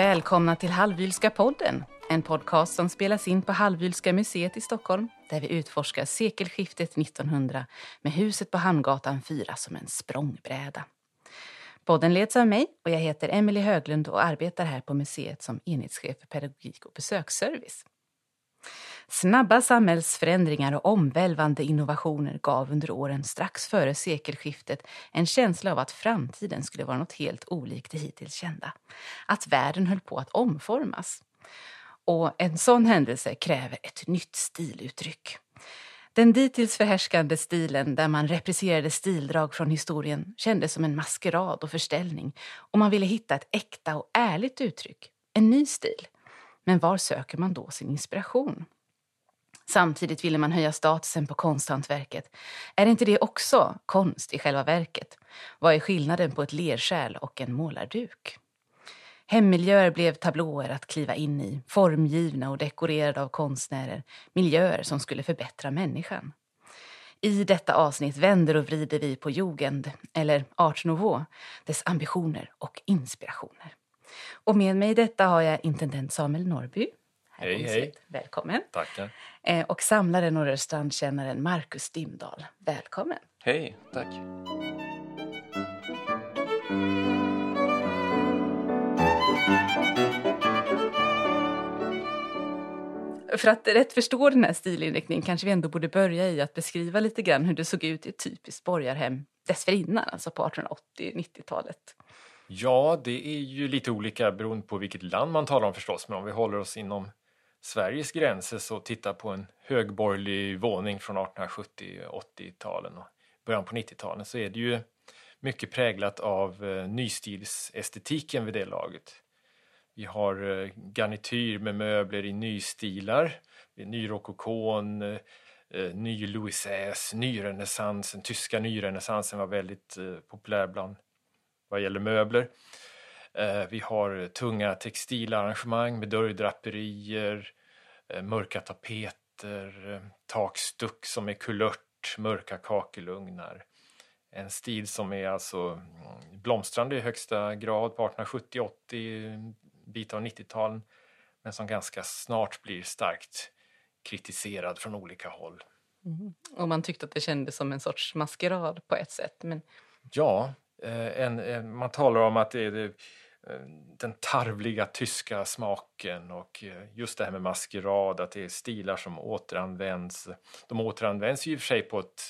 Välkomna till Halvylska podden, en podcast som spelas in på Halvylska museet i Stockholm där vi utforskar sekelskiftet 1900 med huset på Hamngatan 4 som en språngbräda. Podden leds av mig och jag heter Emelie Höglund och arbetar här på museet som enhetschef för pedagogik och besöksservice. Snabba samhällsförändringar och omvälvande innovationer gav under åren strax före sekelskiftet en känsla av att framtiden skulle vara något helt olikt det hittills kända. Att världen höll på att omformas. Och en sån händelse kräver ett nytt stiluttryck. Den dittills förhärskande stilen där man repriserade stildrag från historien kändes som en maskerad och förställning och man ville hitta ett äkta och ärligt uttryck, en ny stil. Men var söker man då sin inspiration? Samtidigt ville man höja statusen på konsthantverket. Är inte det också konst i själva verket? Vad är skillnaden på ett lerkärl och en målarduk? Hemmiljöer blev tablåer att kliva in i, formgivna och dekorerade av konstnärer, miljöer som skulle förbättra människan. I detta avsnitt vänder och vrider vi på jugend, eller art nouveau, dess ambitioner och inspirationer. Och med mig i detta har jag intendent Samuel Norrby. Hej, hej. Välkommen. Tackar. Eh, och samlaren och restaurangkännaren Marcus Dimdal. Välkommen. Hej, tack. För att rätt förstå den här stilinriktningen kanske vi ändå borde börja i att beskriva lite grann hur det såg ut i ett typiskt borgarhem dessförinnan, alltså på 1880-90-talet. Ja, det är ju lite olika beroende på vilket land man talar om förstås, men om vi håller oss inom Sveriges gränser så titta på en högborgerlig våning från 1870 80-talen och början på 90-talen så är det ju mycket präglat av eh, nystilsestetiken vid det laget. Vi har eh, garnityr med möbler i nystilar, nyrokokon, eh, ny Louis XVI, nyrenässansen, tyska nyrenässansen var väldigt populär bland vad gäller möbler. Eh, vi har tunga textilarrangemang med dörrdraperier, eh, mörka tapeter, eh, takstuck som är kulört, mörka kakelugnar. En stil som är alltså mm, blomstrande i högsta grad på 1870, 80, bit av 90-talen men som ganska snart blir starkt kritiserad från olika håll. Mm. Och man tyckte att det kändes som en sorts maskerad på ett sätt. Men... Ja, Eh, en, en, man talar om att det är det, eh, den tarvliga tyska smaken och eh, just det här med maskerad, att det är stilar som återanvänds. De återanvänds ju i och för sig på ett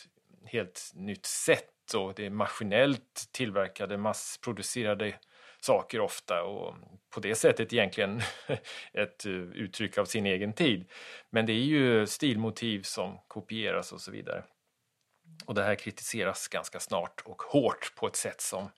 helt nytt sätt och det är maskinellt tillverkade, massproducerade saker ofta och på det sättet egentligen ett uttryck av sin egen tid. Men det är ju stilmotiv som kopieras och så vidare. Och det här kritiseras ganska snart och hårt på ett sätt som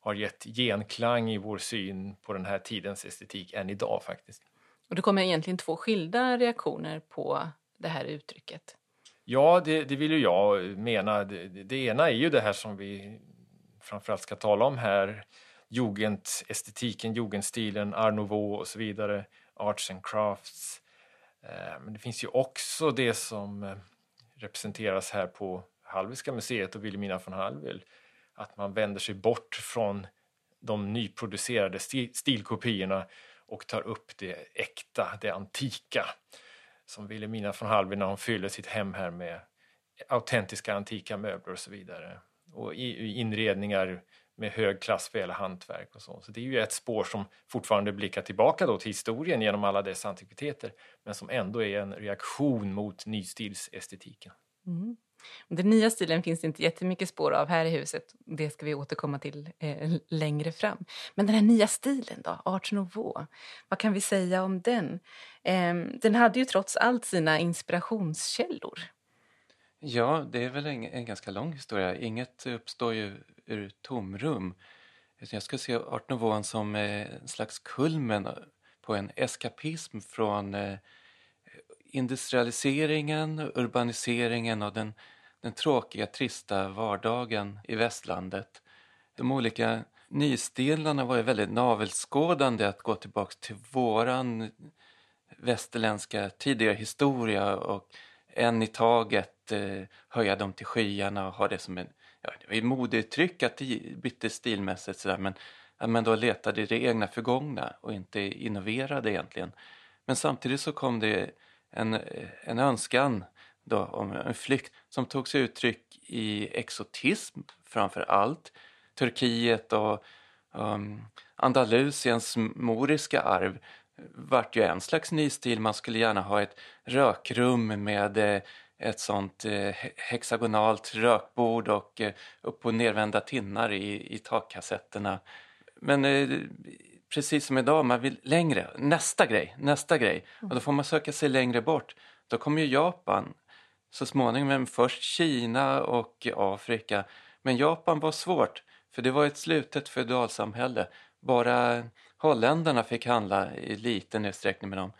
har gett genklang i vår syn på den här tidens estetik än idag faktiskt. Och det kommer egentligen två skilda reaktioner på det här uttrycket. Ja, det, det vill ju jag mena. Det, det, ena är ju det här som vi framförallt ska tala om här. Jugendestetiken, jugendstilen, art nouveau och så vidare. Arts and crafts. Eh, men det finns ju också det som eh, representeras här på Hallwylska museet och Wilhelmina von Hallwyl att man vänder sig bort från de nyproducerade stilkopiorna och tar upp det äkta, det antika. Som Wilhelmina von Hallwyl när hon fyller sitt hem här med autentiska antika möbler och så vidare. Och inredningar med hög klass för hela hantverk och så. Så det är ju ett spår som fortfarande blickar tillbaka då till historien genom alla dess antikviteter men som ändå är en reaktion mot nystilsestetiken. Mm. Den nya stilen finns det inte jättemycket spår av här i huset. Det ska vi återkomma till eh, längre fram. Men den här nya stilen då, Art Nouveau, vad kan vi säga om den? Eh, den hade ju trots allt sina inspirationskällor. Ja, det är väl en, en ganska lång historia. Inget uppstår ju ur tomrum. Jag skulle se Art Nouveau som eh, en slags kulmen på en eskapism från eh, industrialiseringen, urbaniseringen och den, den tråkiga, trista vardagen i västlandet. De olika nystilarna var ju väldigt navelskådande att gå tillbaks till våran västerländska tidigare historia och en i taget eh, höja dem till skyarna och ha det som en ja, det var modeuttryck att det bytte stilmässigt sådär men att man då letade i det egna förgångna och inte innoverade egentligen. Men samtidigt så kom det en, en önskan då om en flykt som tog sig uttryck i exotism framför allt. Turkiet och um, Andalusiens moriska arv vart ju en slags ny stil. Man skulle gärna ha ett rökrum med eh, ett sånt eh, hexagonalt rökbord och eh, upp och nervända tinnar i, i takkassetterna. Men eh, precis som idag, man vill längre. Nästa grej, nästa grej. Och då får man söka sig längre bort. Då kommer ju Japan så småningom, men först Kina och Afrika. Men Japan var svårt, för det var ett slutet feodalsamhälle. Bara holländarna fick handla i liten utsträckning med dem.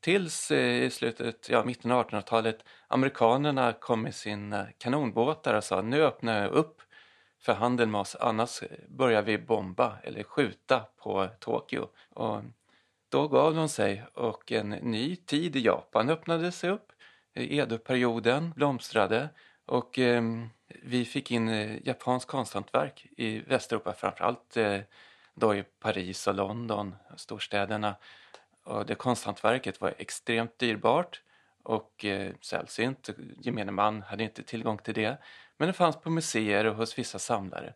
Tills eh, i slutet, ja, mitten av 1800-talet amerikanerna kom med sina kanonbåtar och sa nu öppnar jag upp för handeln med oss annars börjar vi bomba eller skjuta på Tokyo. Och då gav de sig och en ny tid i Japan öppnade sig upp. Edo-perioden blomstrade och eh, vi fick in eh, japanskt konsthantverk i Västeuropa framförallt eh, då i Paris och London, storstäderna. Och det konsthantverket var extremt dyrbart och eh, sällsynt. Gemene man hade inte tillgång till det. Men det fanns på museer och hos vissa samlare.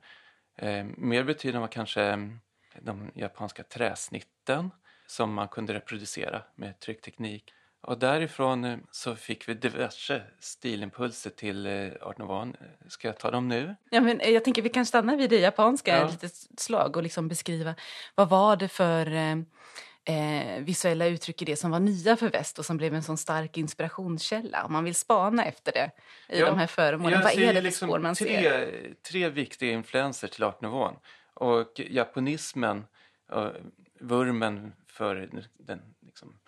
Eh, mer betydande var kanske mm, de japanska träsnitten som man kunde reproducera med tryckteknik. Och därifrån eh, så fick vi diverse stilimpulser till eh, Art Nouveau. Ska jag ta dem nu? Ja, men eh, jag tänker vi kan stanna vid det japanska ja. lite slag och liksom beskriva vad var det för eh, visuella uttryck i det som var nya för väst och som blev en sån stark inspirationskälla. Om man vill spana efter det i ja, de här föremålen, vad är det liksom spår man tre, ser? Tre viktiga influenser till Art Nouveau. Och japonismen, och vurmen för den liksom,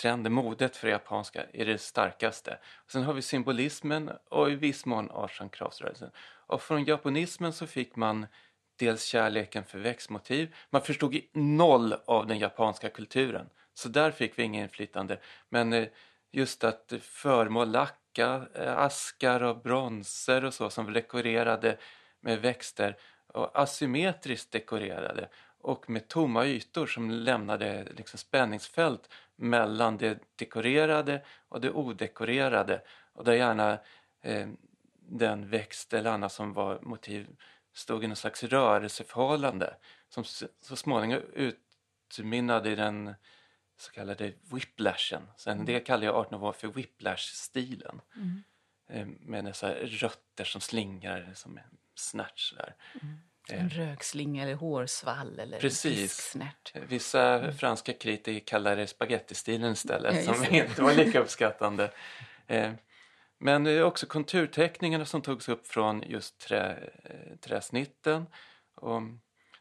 trenden, modet för det japanska är det starkaste. Och sen har vi symbolismen och i viss mån arts and crafts-rörelsen. Och från japonismen så fick man dels kärleken för växtmotiv. Man förstod noll av den japanska kulturen. Så där fick vi inget inflytande. Men eh, just att föremål, lacka, eh, askar och bronser och så som dekorerade med växter och asymmetriskt dekorerade och med tomma ytor som lämnade liksom spänningsfält mellan det dekorerade och det odekorerade och där gärna eh, den växt eller annat som var motiv stod i någon slags rörelseförhållande som så småningom utmynnade i den så kallade whiplashen. Sen mm. det kallar jag art nouveau för whiplash-stilen. Mm. Eh, med dessa rötter som slingar som en där. Mm. En rökslinga eller hårsvall eller Precis. Vissa mm. franska kritiker kallar det spagettistilen istället ja, som inte var lika uppskattande. Men det är också konturteckningarna som togs upp från just trä, eh, träsnitten. Och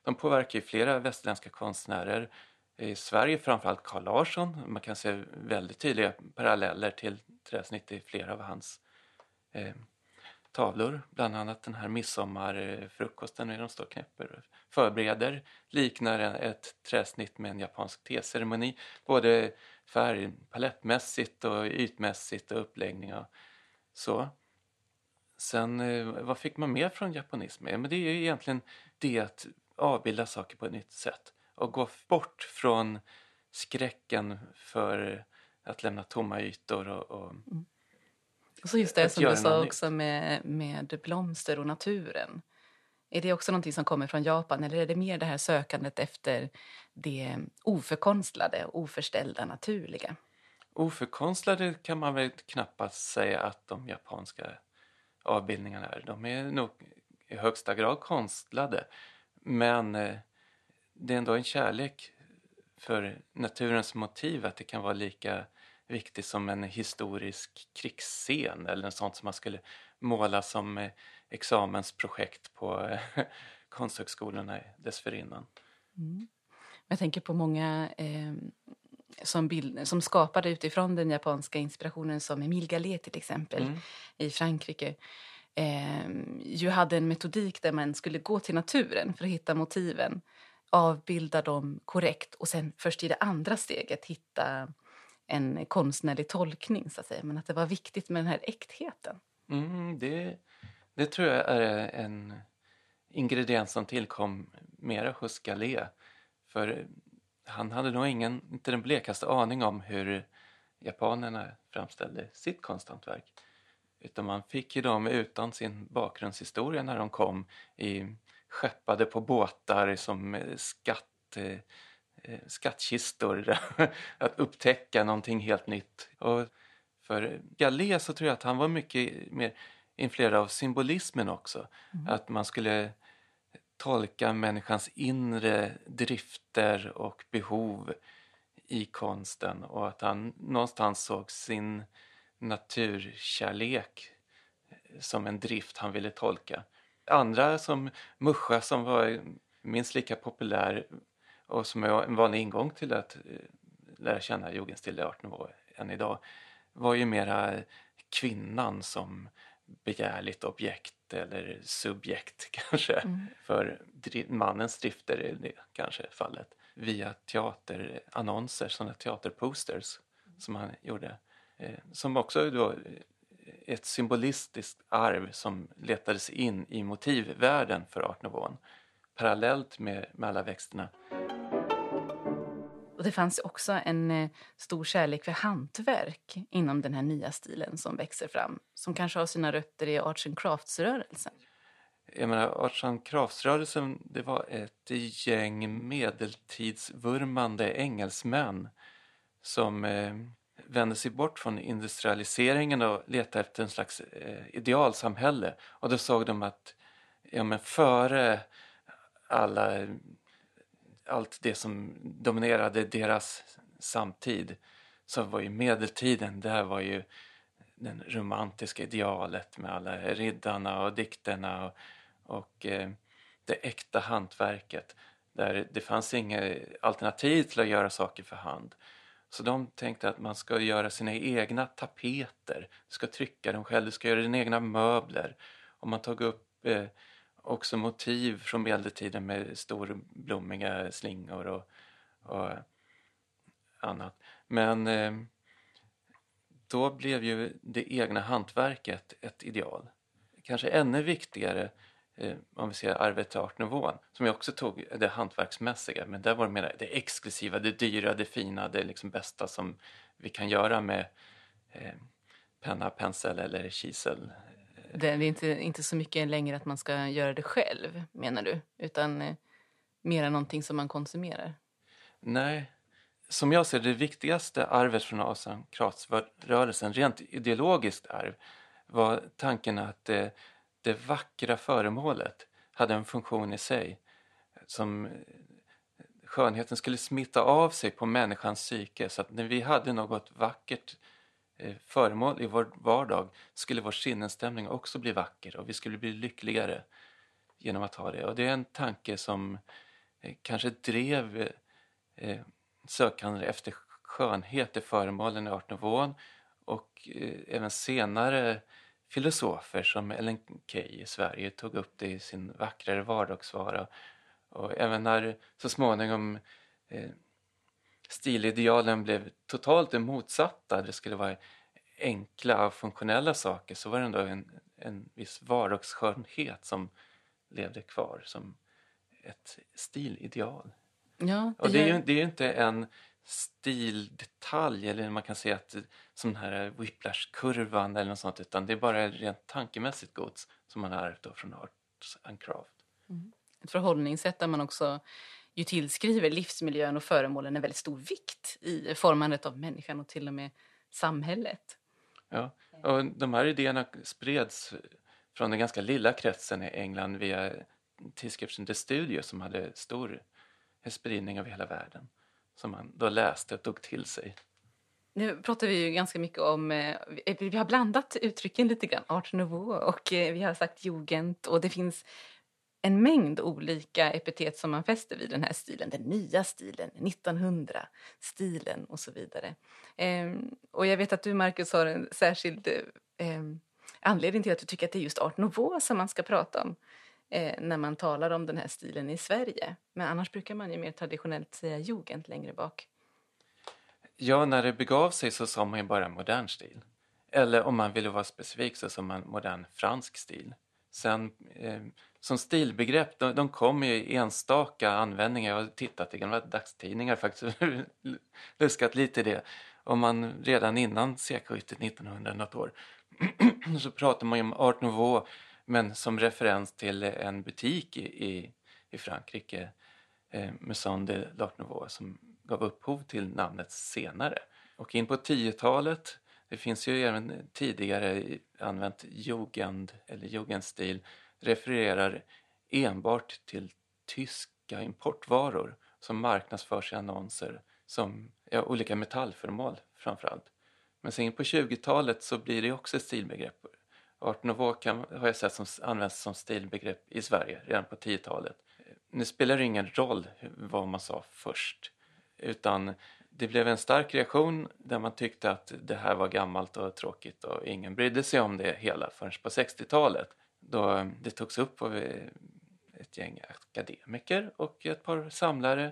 de påverkar ju flera västerländska konstnärer. I Sverige framförallt Carl Larsson. Man kan se väldigt tydliga paralleller till träsnitt i flera av hans eh, tavlor. Bland annat den här midsommarfrukosten när de står och knäpper förbereder liknar ett träsnitt med en japansk teceremoni. Både färg, palettmässigt och ytmässigt och uppläggning och så. Sen eh, vad fick man mer från japonismen? Men det är ju egentligen det att avbilda saker på ett nytt sätt och gå bort från skräcken för att lämna tomma ytor och, och mm. Och så just det som du sa också med, med blomster och naturen. Är det också någonting som kommer från Japan eller är det mer det här sökandet efter det oförkonstlade, oförställda, naturliga? Oförkonstlade kan man väl knappast säga att de japanska avbildningarna är. De är nog i högsta grad konstlade. Men eh, det är ändå en kärlek för naturens motiv att det kan vara lika viktigt som en historisk krigsscen eller något sånt som man skulle måla som eh, examensprojekt på konsthögskolorna dessförinnan. Mm. Jag tänker på många eh, som, bild, som skapade utifrån den japanska inspirationen som Emile Gallet till exempel mm. i Frankrike eh, ju hade en metodik där man skulle gå till naturen för att hitta motiven avbilda dem korrekt och sen först i det andra steget hitta en konstnärlig tolkning så att säga. Men att det var viktigt med den här äktheten. Mm, det, det tror jag är en ingrediens som tillkom mera hos Galé. För han hade nog ingen, inte den blekaste aning om hur japanerna framställde sitt konsthantverk. Utan man fick ju dem utan sin bakgrundshistoria när de kom i, skeppade på båtar som skatt, eh, skattkistor att upptäcka någonting helt nytt. Och för Galé så tror jag att han var mycket mer influerad av symbolismen också. Mm. Att man skulle tolka människans inre drifter och behov i konsten och att han någonstans såg sin naturkärlek som en drift han ville tolka. Andra som Muscha som var minst lika populär och som är en vanlig ingång till att eh, lära känna Jugendstil i artnivå än idag var ju mera kvinnan som begärligt objekt eller subjekt kanske. Mm. För mannens drifter är det kanske fallet. Via teaterannonser, sådana teaterposters som han gjorde. Eh, som också då ett symbolistiskt arv som letades in i motivvärlden för Art Nouveau parallellt med, med alla växterna. Och det fanns också en eh, stor kärlek för hantverk inom den här nya stilen som växer fram, som kanske har sina rötter i arts and crafts-rörelsen. Jag menar, arts and crafts-rörelsen, det var ett gäng medeltidsvurmande engelsmän som eh, vände sig bort från industrialiseringen och letade efter en slags eh, idealsamhälle. Och då såg de att ja, men före alla allt det som dominerade deras samtid så var ju medeltiden, där var ju det romantiska idealet med alla riddarna och dikterna och, och eh, det äkta hantverket där det fanns inget alternativ till att göra saker för hand. Så de tänkte att man ska göra sina egna tapeter, du ska trycka dem själv, du ska göra dina egna möbler. Och man tog upp eh, också motiv från medeltiden med storblommiga slingor och, och annat. Men eh, då blev ju det egna hantverket ett ideal. Kanske ännu viktigare eh, om vi ser arvet till artnivån som jag också tog det hantverksmässiga men där var det mer det exklusiva, det dyra, det fina, det liksom bästa som vi kan göra med eh, penna, pensel eller kisel det är inte, inte så mycket längre att man ska göra det själv, menar du? Utan eh, mer någonting som man konsumerar? Nej. Som jag ser det, viktigaste arvet från Asan-Kratz-rörelsen, rent ideologiskt arv, var tanken att det, det vackra föremålet hade en funktion i sig. Som eh, skönheten skulle smitta av sig på människans psyke så att när vi hade något vackert Eh, föremål i vår vardag skulle vår sinnesstämning också bli vacker och vi skulle bli lyckligare genom att ha det. Och det är en tanke som eh, kanske drev eh, sökande efter skönhet i föremålen i Art Nouveau och även senare filosofer som Ellen Key i Sverige tog upp det i sin vackrare vardagsvara. Och även när så småningom stilidealen blev totalt det motsatta. Det skulle vara enkla och funktionella saker så var det ändå en, en viss vardagsskönhet som levde kvar som ett stilideal. Ja, det och det är, ju, det är ju inte en stildetalj eller man kan säga att som den här whiplash-kurvan eller något sånt utan det är bara rent tankemässigt gods som man har ärvt från Arts and Craft. Mm. Ett förhållningssätt där man också ju tillskriver livsmiljön och föremålen en väldigt stor vikt i formandet av människan och till och med samhället. Ja, och de här idéerna spreds från den ganska lilla kretsen i England via tidskriften The Studio som hade stor spridning över hela världen som man då läste och tog till sig. Nu pratar vi ju ganska mycket om, eh, vi har blandat uttrycken lite grann, art nouveau och eh, vi har sagt jugend och det finns en mängd olika epitet som man fäster vid den här stilen. Den nya stilen, 1900-stilen och så vidare. Eh, och jag vet att du, Marcus, har en särskild eh, anledning till att du tycker att det är just art nouveau som man ska prata om eh, när man talar om den här stilen i Sverige. Men annars brukar man ju mer traditionellt säga jugend längre bak. Ja, när det begav sig så sa man ju bara modern stil. Eller om man ville vara specifik så sa man modern fransk stil. Sen eh, som stilbegrepp, de, de kommer i enstaka användningar. Jag har tittat i gamla dagstidningar faktiskt, luskat lite i det. Om man redan innan sekelskiftet 1900 något år så pratar man ju om Art Nouveau men som referens till en butik i, i, i Frankrike, eh, Maison de l'Art Nouveau, som gav upphov till namnet senare. Och in på 10-talet, det finns ju även tidigare använt jugend eller jugendstil, refererar enbart till tyska importvaror som marknadsförs i annonser som ja, olika metallföremål framförallt. Men sen på 20-talet så blir det också ett stilbegrepp. Art nouveau kan, har jag sett som används som stilbegrepp i Sverige redan på 10-talet. Nu spelar det ingen roll vad man sa först utan det blev en stark reaktion där man tyckte att det här var gammalt och tråkigt och ingen brydde sig om det hela förrän på 60-talet då eh, det togs upp av ett gäng akademiker och ett par samlare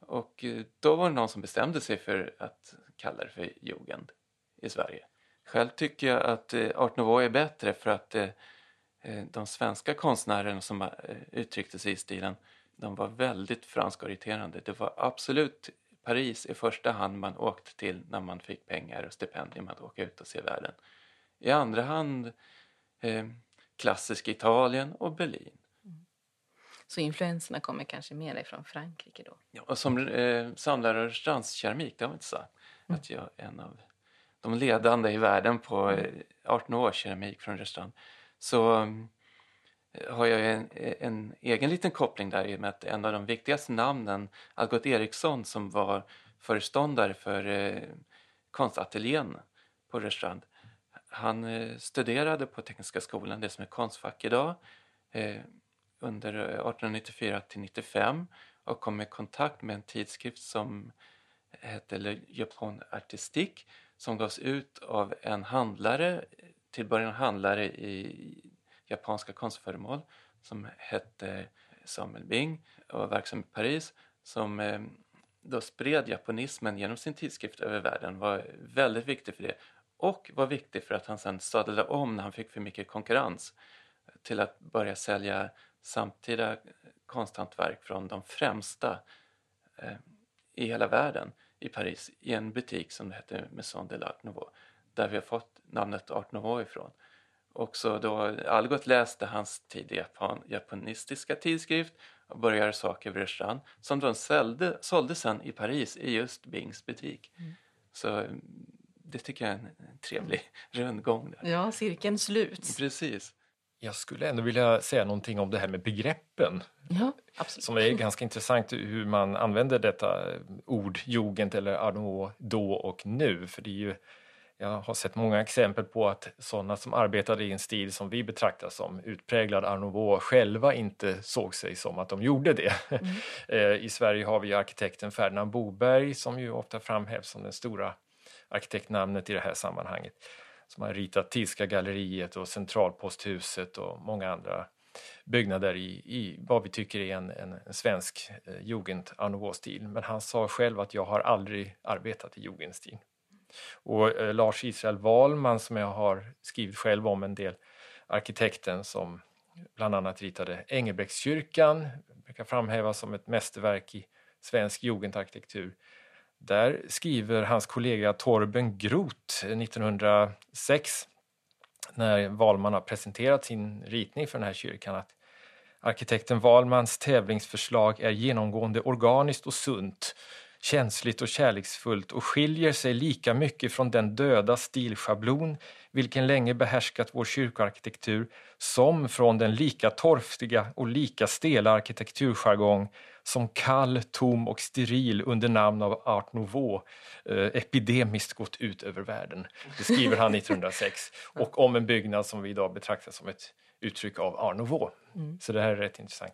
och eh, då var det någon som bestämde sig för att kalla det för jugend i Sverige. Själv tycker jag att eh, art nouveau är bättre för att de svenska konstnärerna som uttryckte sig i stilen de var väldigt franskorienterande. Det var absolut Paris i första hand man åkte till när man fick pengar och stipendium att åka ut och se världen. I andra hand eh, klassisk Italien och Berlin. Mm. Så influenserna kommer kanske mer ifrån Frankrike då? Ja, och som eh, samlare av restaurangkeramik, det har vi inte sagt, mm. att jag är en av de ledande i världen på 18 mm. år keramik från restaurang så eh, har jag en, en, egen liten koppling där i och med att en av de viktigaste namnen, Algot Eriksson som var föreståndare för eh, konstateljén på restaurang. Han eh, studerade på Tekniska skolan, det som är Konstfack idag, eh, under eh, 1894 till 95 och kom i kontakt med en tidskrift som hette Le Japon Artistique som gavs ut av en handlare, till början handlare i japanska konstföremål som hette Samuel Bing och var verksam i Paris som då spred japanismen genom sin tidskrift över världen var väldigt viktig för det och var viktig för att han sen sadlade om när han fick för mycket konkurrens till att börja sälja samtida konsthantverk från de främsta eh, i hela världen i Paris i en butik som hette Maison de l'Art Nouveau där vi har fått namnet Art Nouveau ifrån. Och så då Algot läste hans tidiga Japan, japanistiska tidskrift och började göra saker vid restaurang som de sålde, sålde sen i Paris i just Bings butik. Mm. Så det tycker jag är en trevlig rundgång. Där. Ja, cirkeln slut. Precis. Jag skulle ändå vilja säga någonting om det här med begreppen. Ja, absolut. Som är ganska intressant hur man använder detta ord, jugend eller arno, då och nu. För det är ju, jag har sett många exempel på att sådana som arbetade i en stil som vi betraktar som utpräglad art själva inte såg sig som att de gjorde det. Mm. Eh, I Sverige har vi arkitekten Ferdinand Boberg som ju ofta framhävs som den stora arkitektnamnet i det här sammanhanget som har ritat Tilska galleriet och Centralposthuset och många andra byggnader i, i vad vi tycker är en, en, en svensk eh, jugend stil Men han sa själv att jag har aldrig arbetat i jugendstil. Och eh, Lars Israel Wahlman som jag har skrivit själv om en del, arkitekten som bland annat ritade Engelbrektskyrkan, brukar framhävas som ett mästerverk i svensk jugendarkitektur. Där skriver hans kollega Torben Groth eh, 1906 när Wahlman har presenterat sin ritning för den här kyrkan att arkitekten Wahlmans tävlingsförslag är genomgående organiskt och sunt, känsligt och kärleksfullt och skiljer sig lika mycket från den döda stilschablon vilken länge behärskat vår kyrkoarkitektur som från den lika torftiga och lika stela arkitekturjargong som kall, tom och steril under namn av art nouveau eh, epidemiskt gått ut över världen. Det skriver han 1906. Och om en byggnad som vi idag betraktar som ett uttryck av art nouveau. Mm. Så det här är rätt intressant.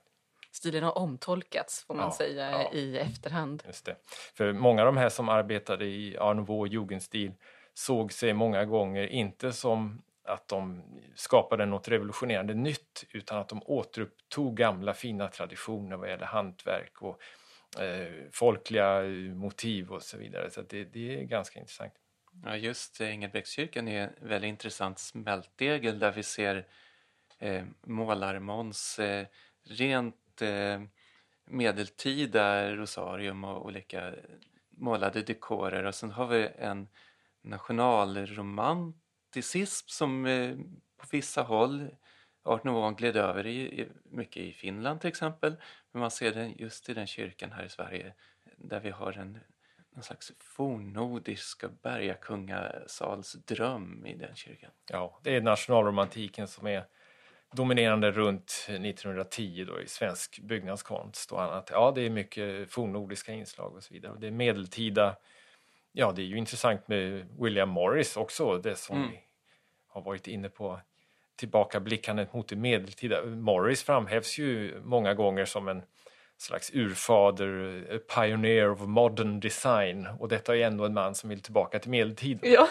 Stilen har omtolkats får man ja, säga ja. i efterhand. Just det. För många av de här som arbetade i art nouveau jugendstil såg sig många gånger inte som att de skapade något revolutionerande nytt utan att de återupptog gamla fina traditioner vad gäller hantverk och eh, folkliga eh, motiv och så vidare. Så det, det är ganska intressant. Ja, just Engelbrektskyrkan är en väldigt intressant smältdegel där vi ser eh, målarmåns eh, rent eh, medeltida rosarium och olika målade dekorer och sen har vi en romanticism som eh, på vissa håll Art Nouveau gled över i, mycket i Finland till exempel. Men man ser den just i den kyrkan här i Sverige där vi har en någon slags fornnordisk bergakungasalsdröm i den kyrkan. Ja, det är nationalromantiken som är dominerande runt 1910 då i svensk byggnadskonst och annat. Ja, det är mycket fornnordiska inslag och så vidare. Det är medeltida, ja det är ju intressant med William Morris också, det som mm. vi har varit inne på tillbakablickandet mot det medeltida. Morris framhävs ju många gånger som en slags urfader, pioneer of modern design och detta är ändå en man som vill tillbaka till medeltiden. Ja,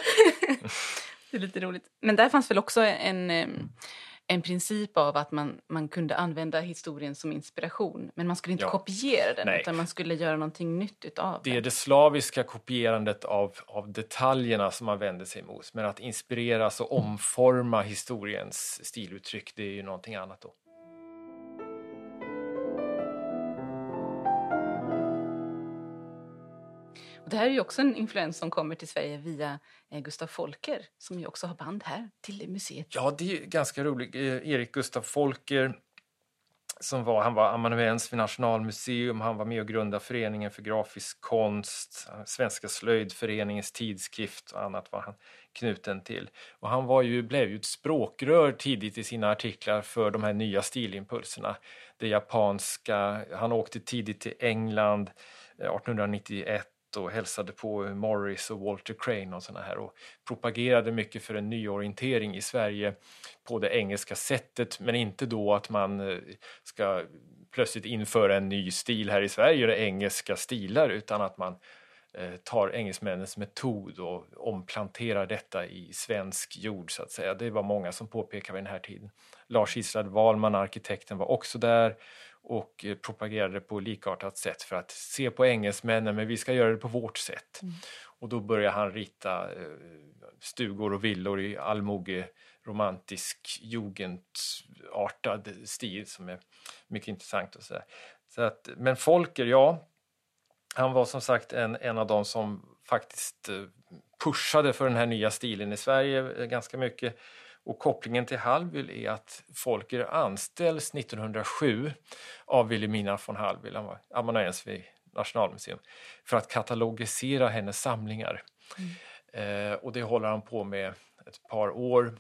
det är lite roligt. Men där fanns väl också en en princip av att man, man kunde använda historien som inspiration. Men man skulle inte ja. kopiera den, Nej. utan man skulle göra någonting nytt utav det. Det är det slaviska kopierandet av, av detaljerna som man vänder sig emot. Men att inspireras och omforma historiens stiluttryck, det är ju någonting annat då. Det här är ju också en influens som kommer till Sverige via Gustaf Gustav Folker som ju också har band här till museet. Ja, det är ganska roligt. Eh, Erik Gustav Folker som var, han var amanuens vid Nationalmuseum, han var med och grundade Föreningen för grafisk konst, Svenska slöjdföreningens tidskrift och annat var han knuten till. Och han var ju, blev ju ett språkrör tidigt i sina artiklar för de här nya stilimpulserna. Det japanska, han åkte tidigt till England eh, 1891 och hälsade på Morris och Walter Crane och såna här och propagerade mycket för en nyorientering i Sverige på det engelska sättet men inte då att man eh, ska plötsligt införa en ny stil här i Sverige, det engelska stilar, utan att man eh, tar engelsmännens metod och omplanterar detta i svensk jord så att säga. Det var många som påpekade vid den här tiden. Lars Israel Wahlman, arkitekten, var också där och eh, propagerade på likartat sätt för att se på engelsmännen men vi ska göra det på vårt sätt. Mm. Och då började han rita eh, stugor och villor i allmoge romantisk jugendartad stil som är mycket intressant. Och så, så att, men Folker, ja, han var som sagt en, en av dem som faktiskt eh, pushade för den här nya stilen i Sverige ganska mycket. Och kopplingen till Hallwyl är att Folker anställs 1907 av Wilhelmina von Hallwyl, amanuens vid Nationalmuseum, för att katalogisera hennes samlingar. Mm. Eh, och det håller han på med ett par år.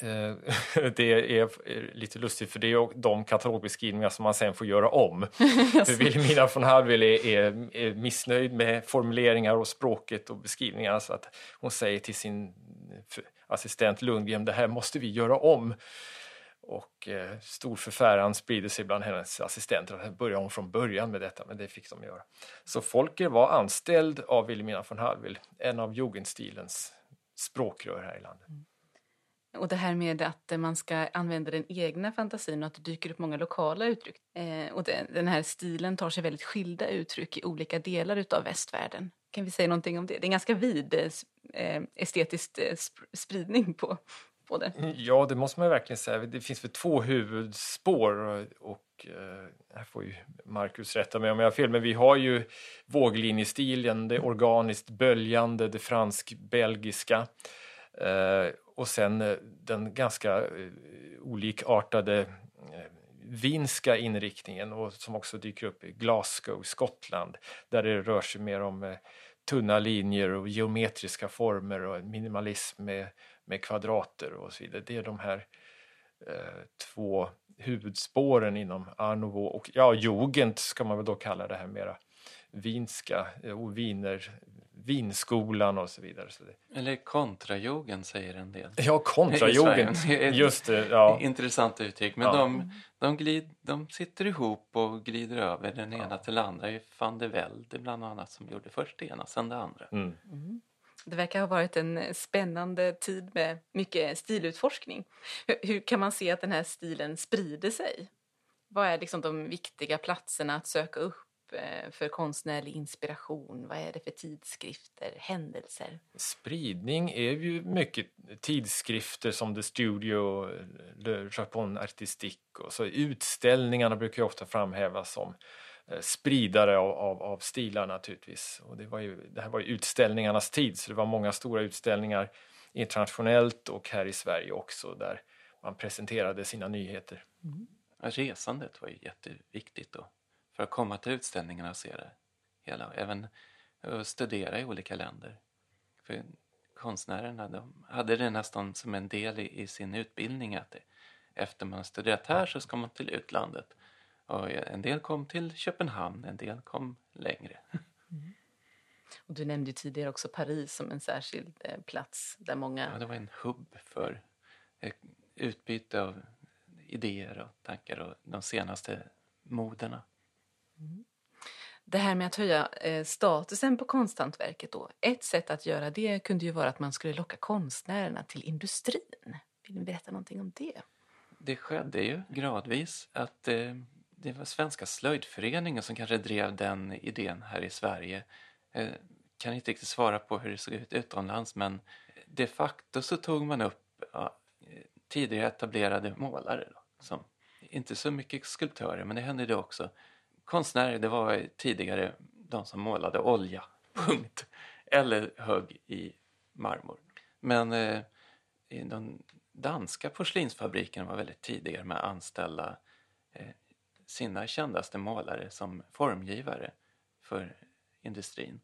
Eh, det är lite lustigt för det är de katalogbeskrivningar som man sen får göra om. för Wilhelmina von Hallwyl är, är, är, missnöjd med formuleringar och språket och beskrivningarna så att hon säger till sin assistent Lundgren, det här måste vi göra om. Och eh, stor förfäran sprider sig bland hennes assistenter. Att börja om från början med detta, men det fick de göra. Så Folker var anställd av Wilhelmina von Hallwyl, en av jugendstilens språkrör här i landet. Mm. Och det här med att man ska använda den egna fantasin och att det dyker upp många lokala uttryck. Eh, och den, den här stilen tar sig väldigt skilda uttryck i olika delar utav västvärlden. Kan vi säga någonting om det? Det är en ganska vid eh, estetisk eh, spridning på, på det. Mm, ja, det måste man verkligen säga. Det finns väl två huvudspår och eh, här får ju Marcus rätta mig om jag har fel, men vi har ju våglinjestilen, det organiskt böljande, det fransk-belgiska eh, och sen eh, den ganska eh, olikartade eh, vinska inriktningen och som också dyker upp i Glasgow, Skottland, där det rör sig mer om tunna linjer och geometriska former och minimalism med, med kvadrater och så vidare. Det är de här eh, två huvudspåren inom Art Nouveau och ja, Jugend ska man väl då kalla det här mera vinska eh, och viner, vinskolan och så vidare. Så det... Eller kontrajogen säger en del. Ja, kontrajogen. Just det. Ja. Intressant uttryck. Men ja. de, de, glid, de sitter ihop och glider över den ena ja. till den andra. Det är van de Velde bland annat som gjorde först det ena, sen det andra. Mm. Mm. Det verkar ha varit en spännande tid med mycket stilutforskning. Hur, hur kan man se att den här stilen sprider sig? Vad är liksom de viktiga platserna att söka upp för konstnärlig inspiration? Vad är det för tidskrifter, händelser? Spridning är ju mycket tidskrifter som The Studio, Le Japon Artistique och så utställningarna brukar ju ofta framhävas som eh, spridare av, av, av stilar naturligtvis. Och det, var ju, det här var ju utställningarnas tid så det var många stora utställningar internationellt och här i Sverige också där man presenterade sina nyheter. Mm. Resandet var ju jätteviktigt då för att komma till utställningarna och se det hela. Även studera i olika länder. För konstnärerna de hade det nästan som en del i, i sin utbildning att det, efter man studerat här så ska man till utlandet. Och en del kom till Köpenhamn, en del kom längre. Mm. Och du nämnde tidigare också Paris som en särskild eh, plats där många... Ja, det var en hubb för eh, utbyte av idéer och tankar och de senaste moderna. Mm. Det här med att höja eh, statusen på konsthantverket då. Ett sätt att göra det kunde ju vara att man skulle locka konstnärerna till industrin. Vill ni berätta någonting om det? Det skedde ju gradvis att eh, det var Svenska slöjdföreningen som kanske drev den idén här i Sverige. Eh, kan inte riktigt svara på hur det såg ut utomlands men de facto så tog man upp ja, tidigare etablerade målare. Då, som, inte så mycket skulptörer, men det hände det också. Konstnärer, det var tidigare de som målade olja, punkt. Eller högg i marmor. Men eh, de danska porslinsfabrikerna var väldigt tidigare med att anställa eh, sina kändaste målare som formgivare för industrin.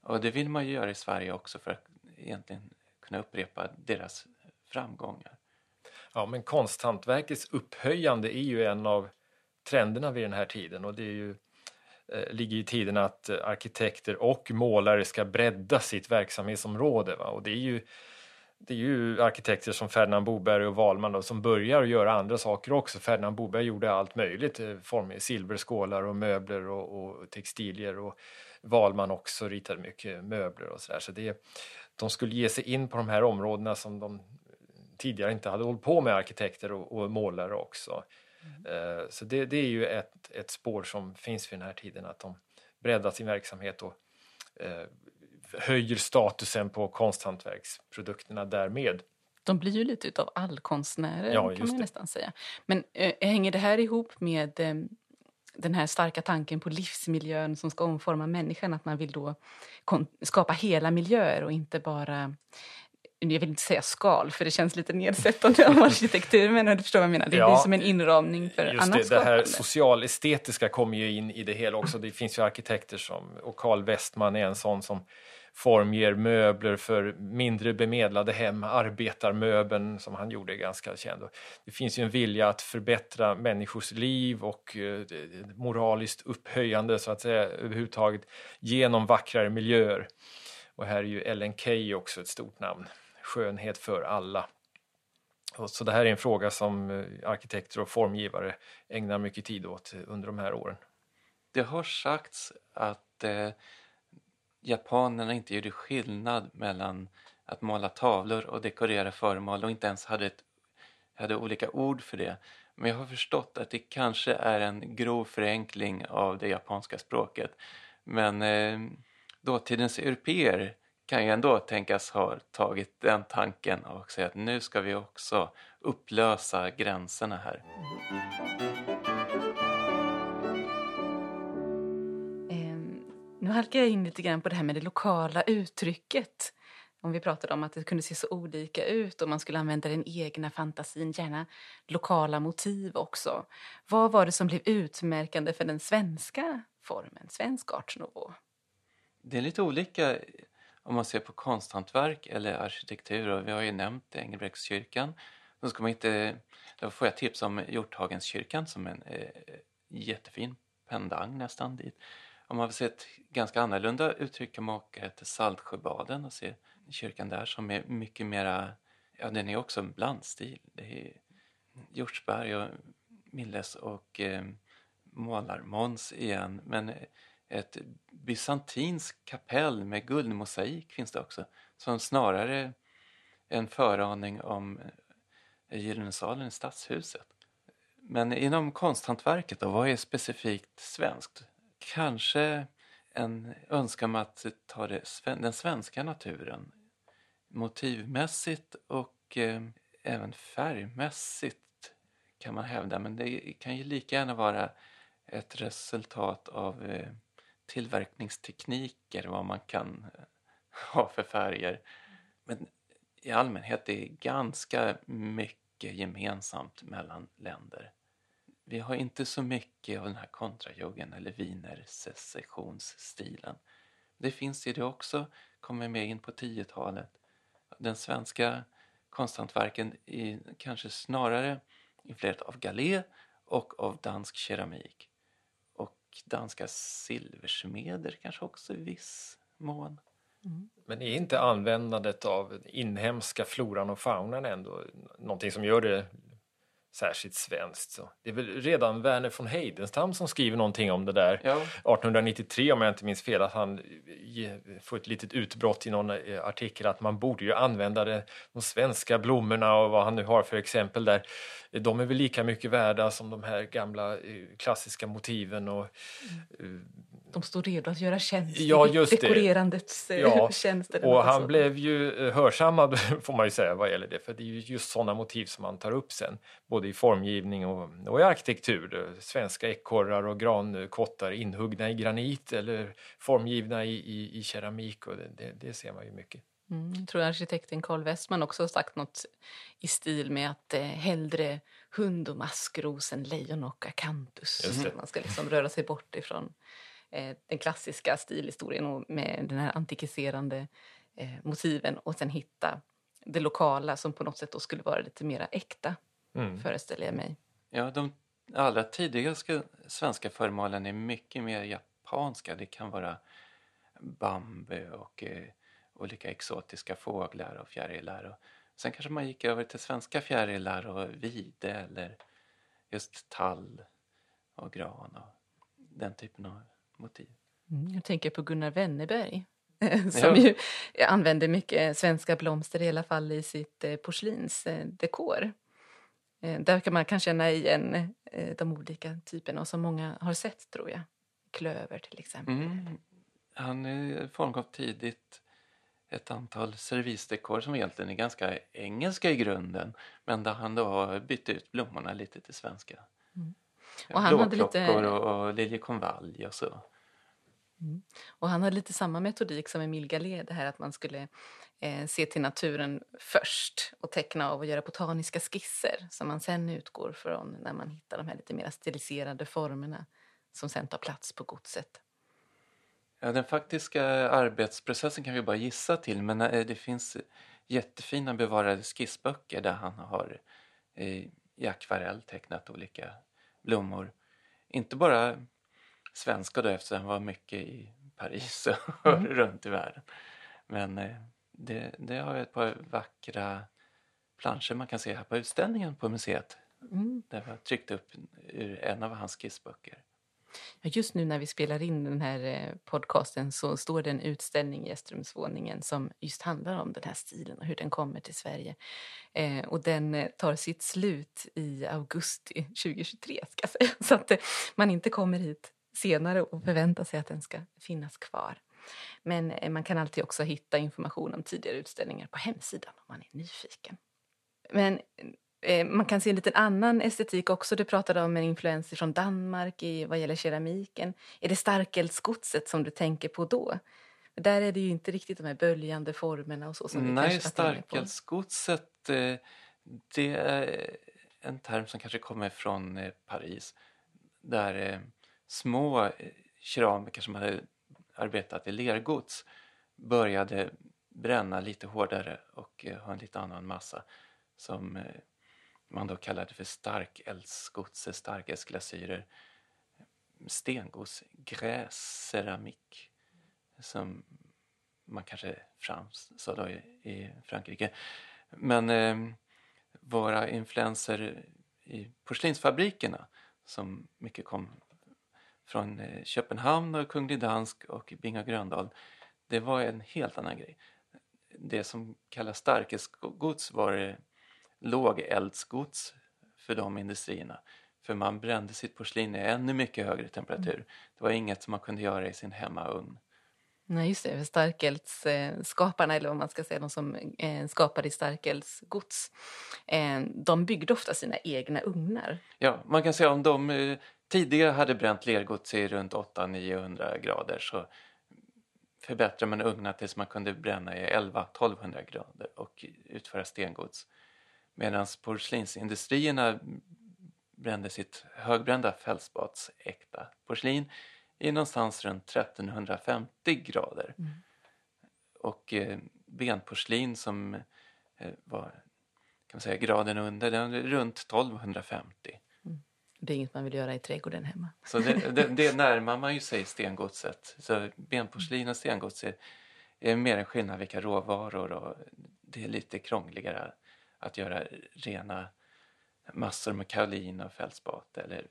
Och det vill man ju göra i Sverige också för att egentligen kunna upprepa deras framgångar. Ja, men konsthantverkets upphöjande är ju en av trenderna vid den här tiden och det är ju, eh, ligger i tiden att eh, arkitekter och målare ska bredda sitt verksamhetsområde. Va? Och det är ju det är ju arkitekter som Ferdinand Boberg och Wahlman då, som börjar göra andra saker också. Ferdinand Boberg gjorde allt möjligt, eh, form, silverskålar och möbler och, och textilier och Wahlman också ritade mycket möbler och sådär. Så det, de skulle ge sig in på de här områdena som de tidigare inte hade hållit på med arkitekter och, och målare också. Mm. Så det, det, är ju ett, ett spår som finns vid den här tiden att de breddar sin verksamhet och eh, höjer statusen på konsthantverksprodukterna därmed. De blir ju lite utav allkonstnärer ja, kan man det. nästan säga. Men äh, hänger det här ihop med äh, den här starka tanken på livsmiljön som ska omforma människan, att man vill då skapa hela miljöer och inte bara jag vill inte säga skal för det känns lite nedsättande om arkitektur men du förstår vad jag menar. Det ja, blir som en inramning för just annat det, det här socialestetiska kommer ju in i det hela också. Det finns ju arkitekter som, och Carl Westman är en sån som formger möbler för mindre bemedlade hem, arbetarmöbeln som han gjorde är ganska känd. Det finns ju en vilja att förbättra människors liv och eh, moraliskt upphöjande så att säga överhuvudtaget genom vackrare miljöer. Och här är ju Ellen Key också ett stort namn skönhet för alla. Och så det här är en fråga som eh, arkitekter och formgivare ägnar mycket tid åt under de här åren. Det har sagts att eh, japanerna inte gjorde skillnad mellan att måla tavlor och dekorera föremål och inte ens hade, ett, hade olika ord för det. Men jag har förstått att det kanske är en grov förenkling av det japanska språket. Men eh, dåtidens europeer kan ju ändå tänkas ha tagit den tanken och säga att nu ska vi också upplösa gränserna här. Um, nu halkar jag in lite grann på det här med det lokala uttrycket. Om vi pratade om att det kunde se så olika ut och man skulle använda den egna fantasin, gärna lokala motiv också. Vad var det som blev utmärkande för den svenska formen, svensk art nouveau? Det är lite olika om man ser på konsthantverk eller arkitektur, och vi har ju nämnt Engelbrektskyrkan, då, ska man inte, då får jag tips om Hjorthagenskyrkan som en eh, jättefin pendang nästan dit. Om man vill se ett ganska annorlunda uttryck kan man åka till Saltsjöbaden och se kyrkan där som är mycket mera, ja den är också en blandstil. Det är Hjortsberg och Milles och eh, Målar-Måns igen men eh, ett bysantinskt kapell med guldmosaik finns det också som snarare en föraning om eh, Gyllene salen i Stadshuset. Men inom konsthantverket då, vad är specifikt svenskt? kanske en önskan om att ta det, den svenska naturen motivmässigt och eh, även färgmässigt kan man hävda. Men det kan ju lika gärna vara ett resultat av eh, tillverkningstekniker, vad man kan eh, ha för färger. Men i allmänhet det är ganska mycket gemensamt mellan länder. Vi har inte så mycket av den här kontrajuggen eller wienersecessionsstilen. Det finns i det också, kommer med in på 10-talet. Den svenska konsthantverken är kanske snarare influerat av galé och av dansk keramik. Och danska silversmeder kanske också i viss mån. Mm. Men är inte användandet av inhemska floran och faunan ändå någonting som gör det särskilt svenskt. Så det är väl redan Verner von Heidenstam som skriver någonting om det där ja. 1893 om jag inte minns fel att han får ett litet utbrott i någon eh, artikel att man borde ju använda det, de svenska blommorna och vad han nu har för exempel där. De är väl lika mycket värda som de här gamla eh, klassiska motiven och mm de står redo att göra tjänst ja, just dekorerandets eh, ja. tjänster. Och han blev ju eh, hörsammad får man ju säga vad gäller det för det är ju just sådana motiv som man tar upp sen både i formgivning och, och i arkitektur. Svenska ekorrar och grankottar inhuggna i granit eller formgivna i, i, i keramik och det, det, det ser man ju mycket. Mm, jag tror arkitekten Carl Westman också har sagt något i stil med att eh, hellre hund och maskros än lejon och akantus. Man ska liksom röra sig bort ifrån den klassiska stilhistorien och med den här antikiserande eh, motiven och sen hitta det lokala som på något sätt då skulle vara lite mera äkta, mm. föreställer jag mig. Ja, de allra tidigaste svenska föremålen är mycket mer japanska. Det kan vara bambu och eh, olika exotiska fåglar och fjärilar. Och sen kanske man gick över till svenska fjärilar och vide eller just tall och gran och den typen av motiv. Mm, jag tänker på Gunnar Wennerberg som ja. ju använder mycket svenska blomster i alla fall i sitt eh, porslinsdekor. Eh, där kan man kan känna igen eh, de olika typerna och som många har sett tror jag. Klöver till exempel. Mm. Han formgav tidigt ett antal servisdekor som egentligen är ganska engelska i grunden men där han då har bytt ut blommorna lite till svenska. Mm. Och han hade lite... och, och liljekonvalj och så. Mm. Och han hade lite samma metodik som Emil Gallé, det här att man skulle eh, se till naturen först och teckna av och göra botaniska skisser som man sen utgår från när man hittar de här lite mer stiliserade formerna som sen tar plats på godset. Ja, den faktiska arbetsprocessen kan vi bara gissa till men eh, det finns jättefina bevarade skissböcker där han har eh, i akvarell tecknat olika blommor. Inte bara svenska då eftersom han var mycket i Paris och mm. runt i världen. Men eh, det, det har ett par vackra planscher man kan se här på utställningen på museet. Mm. Där har tryckt upp ur en av hans skissböcker. Just nu när vi spelar in den här eh, podcasten så står det en utställning i Gästrumsvåningen som just handlar om den här stilen och hur den kommer till Sverige. Eh, och den eh, tar sitt slut i augusti 2023 ska jag säga. Så att eh, man inte kommer hit senare och förväntar sig att den ska finnas kvar. Men man kan alltid också hitta information om tidigare utställningar på hemsidan om man är nyfiken. Men man kan se en liten annan estetik också. Du pratade om en influens från Danmark i, vad gäller keramiken. Är det starkeldsgodset som du tänker på då? Där är det ju inte riktigt de här böljande formerna och så som Nej, starkeldsgodset eh, det är en term som kanske kommer från eh, Paris där små keramiker som hade arbetat i lergods började bränna lite hårdare och ha en lite annan massa som man då kallade för starkeldsgodset, eh, starkeldsglasyrer, stengods, gräsceramik som man kanske sa då i, i Frankrike. Men eh, våra influenser i porslinsfabrikerna som mycket kom från eh, Köpenhamn och Kunglig Dansk och Binga Gröndal det var en helt annan grej. Det som kallas starkeldsgods var eh, lågeldsgods för de industrierna. För man brände sitt porslin i ännu mycket högre temperatur. Mm. Det var inget som man kunde göra i sin hemmaugn. Nej, just det. Starkeldsskaparna, eller vad man ska säga, de som eh, skapade starkelsgods, eh, de byggde ofta sina egna ugnar. Ja, man kan säga om de eh, tidigare hade bränt lergods i runt 800-900 grader så förbättrade man ugnarna tills man kunde bränna i 11-1200 grader och utföra stengods. Medan porslinsindustrierna brände sitt högbrända fältspatsäkta porslin i någonstans runt 1350 grader. Mm. Och eh, benporslin som eh, var kan man säga, graden under, den är runt 1250. Det är inget man vill göra i trädgården hemma. Så det, det, det närmar man ju sig stengodset. Så benporslin och stengods är, är mer en skillnad vilka råvaror och det är lite krångligare att göra rena massor med kaolin och fältspat eller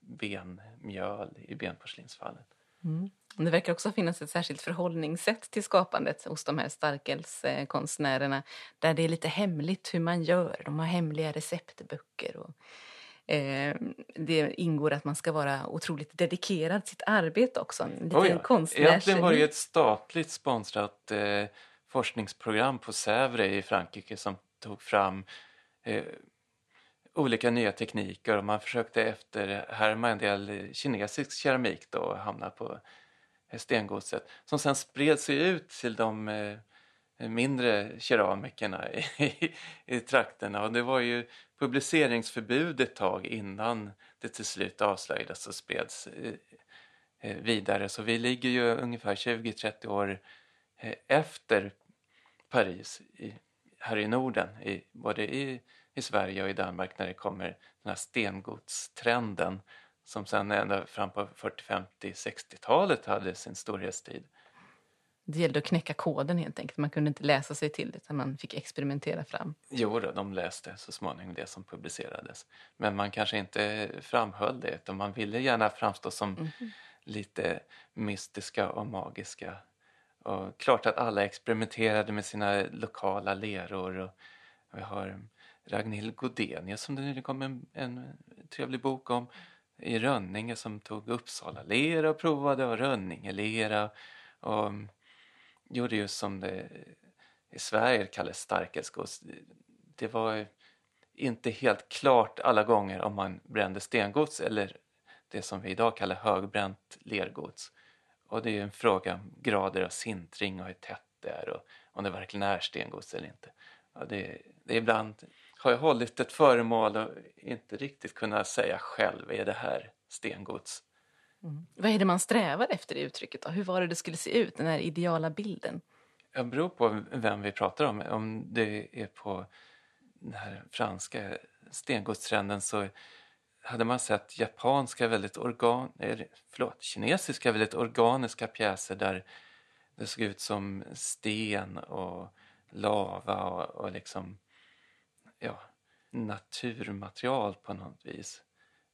benmjöl i benporslinsfallet. Mm. Det verkar också finnas ett särskilt förhållningssätt till skapandet hos de här starkelskonstnärerna där det är lite hemligt hur man gör. De har hemliga receptböcker. Och, eh, det ingår att man ska vara otroligt dedikerad till sitt arbete också. En liten Oh ja. konstnärs... Egentligen var det ju ett statligt sponsrat eh, forskningsprogram på Sävre i Frankrike som tog fram eh, olika nya tekniker. Och man försökte efterhärma en del kinesisk keramik då och hamna på eh, stengodset som sen spred sig ut till de eh, mindre keramikerna i, i, i trakterna. Och det var ju publiceringsförbud ett tag innan det till slut avslöjades och spreds eh, eh, vidare. Så vi ligger ju ungefär 20-30 år efter Paris i, här i Norden, i, både i, i Sverige och i Danmark när det kommer den här stengodstrenden som sen ända fram på 40, 50, 60-talet hade sin storhetstid. Det gällde att knäcka koden helt enkelt. Man kunde inte läsa sig till det utan man fick experimentera fram. Jo då, de läste så småningom det som publicerades. Men man kanske inte framhöll det utan man ville gärna framstå som Mhm. lite mystiska och magiska. Och klart att alla experimenterade med sina lokala leror. Och vi har Ragnhild Godenius som det nyligen kom en, en trevlig bok om i Rönninge som tog Uppsala lera och provade och Rönningelera och gjorde just som det i Sverige kallas starkelsgods. Det var inte helt klart alla gånger om man brände stengods eller det som vi idag kallar högbränt lergods. Och det är en fråga om grader av sintring och hur tätt det är och om det verkligen är stengods eller inte. Och det, det är ibland har jag hållit ett föremål och inte riktigt kunnat säga själv, är det här stengods? Mm. Vad är det man strävar efter i uttrycket? Då? Hur var det det skulle se ut, den här ideala bilden? Det beror på vem vi pratar om. Om det är på den här franska stengodstrenden så hade man sett japanska väldigt organ, förlåt, kinesiska väldigt organiska pjäser där det såg ut som sten och lava och, och liksom ja, naturmaterial på något vis.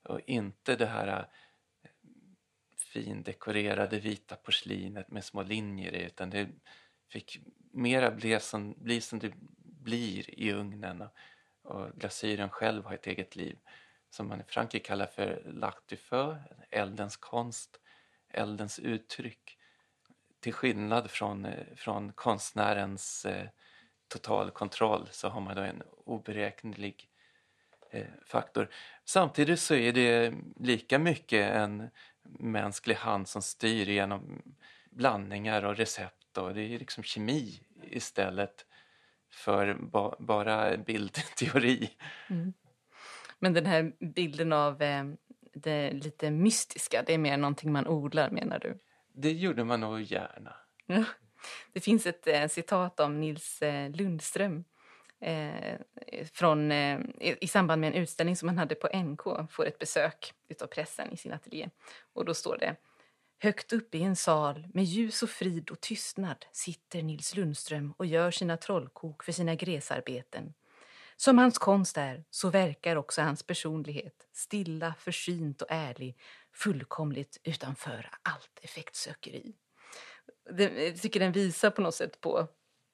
Och inte det här eh, findekorerade vita porslinet med små linjer i utan det fick mera bli som, bli som det blir i ugnen och, och glasyren själv har ett eget liv som man i Frankrike kallar för 'l'art du feu, eldens konst, eldens uttryck. Till skillnad från, eh, från konstnärens eh, total kontroll så har man då en oberäknelig eh, faktor. Samtidigt så är det lika mycket en mänsklig hand som styr genom blandningar och recept och det är liksom kemi istället för ba bara bildteori. Mm. Men den här bilden av eh, det lite mystiska, det är mer någonting man odlar menar du? Det gjorde man nog gärna. Det finns ett eh, citat om Nils eh, Lundström eh, från, eh, i, i samband med en utställning som han hade på NK, får ett besök utav pressen i sin ateljé. Och då står det Högt uppe i en sal med ljus och frid och tystnad sitter Nils Lundström och gör sina trollkok för sina gräsarbeten. Som hans konst är, så verkar också hans personlighet, stilla, försynt och ärlig, fullkomligt utanför allt effektsökeri. Jag tycker den visar på något sätt på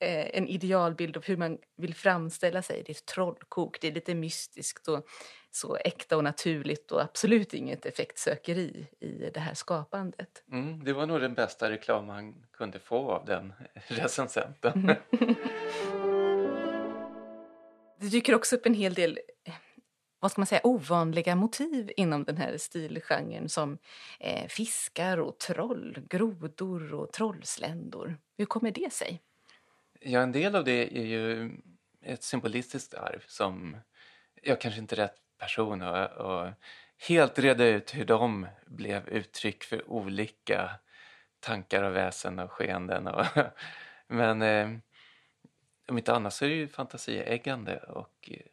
eh, en idealbild av hur man vill framställa sig. Det är ett trollkok, det är lite mystiskt och så äkta och naturligt och absolut inget effektsökeri i det här skapandet. Mm, det var nog den bästa reklam man kunde få av den recensenten. Det dyker också upp en hel del eh, vad ska man säga, ovanliga motiv inom den här stilgenren som eh, fiskar och troll, grodor och trollsländor. Hur kommer det sig? Ja, en del av det är ju ett symbolistiskt arv som jag kanske inte är rätt person att helt reda ut hur de blev uttryck för olika tankar och väsen och skeenden. Och men eh, om inte annat så är det ju fantasieggande och eh,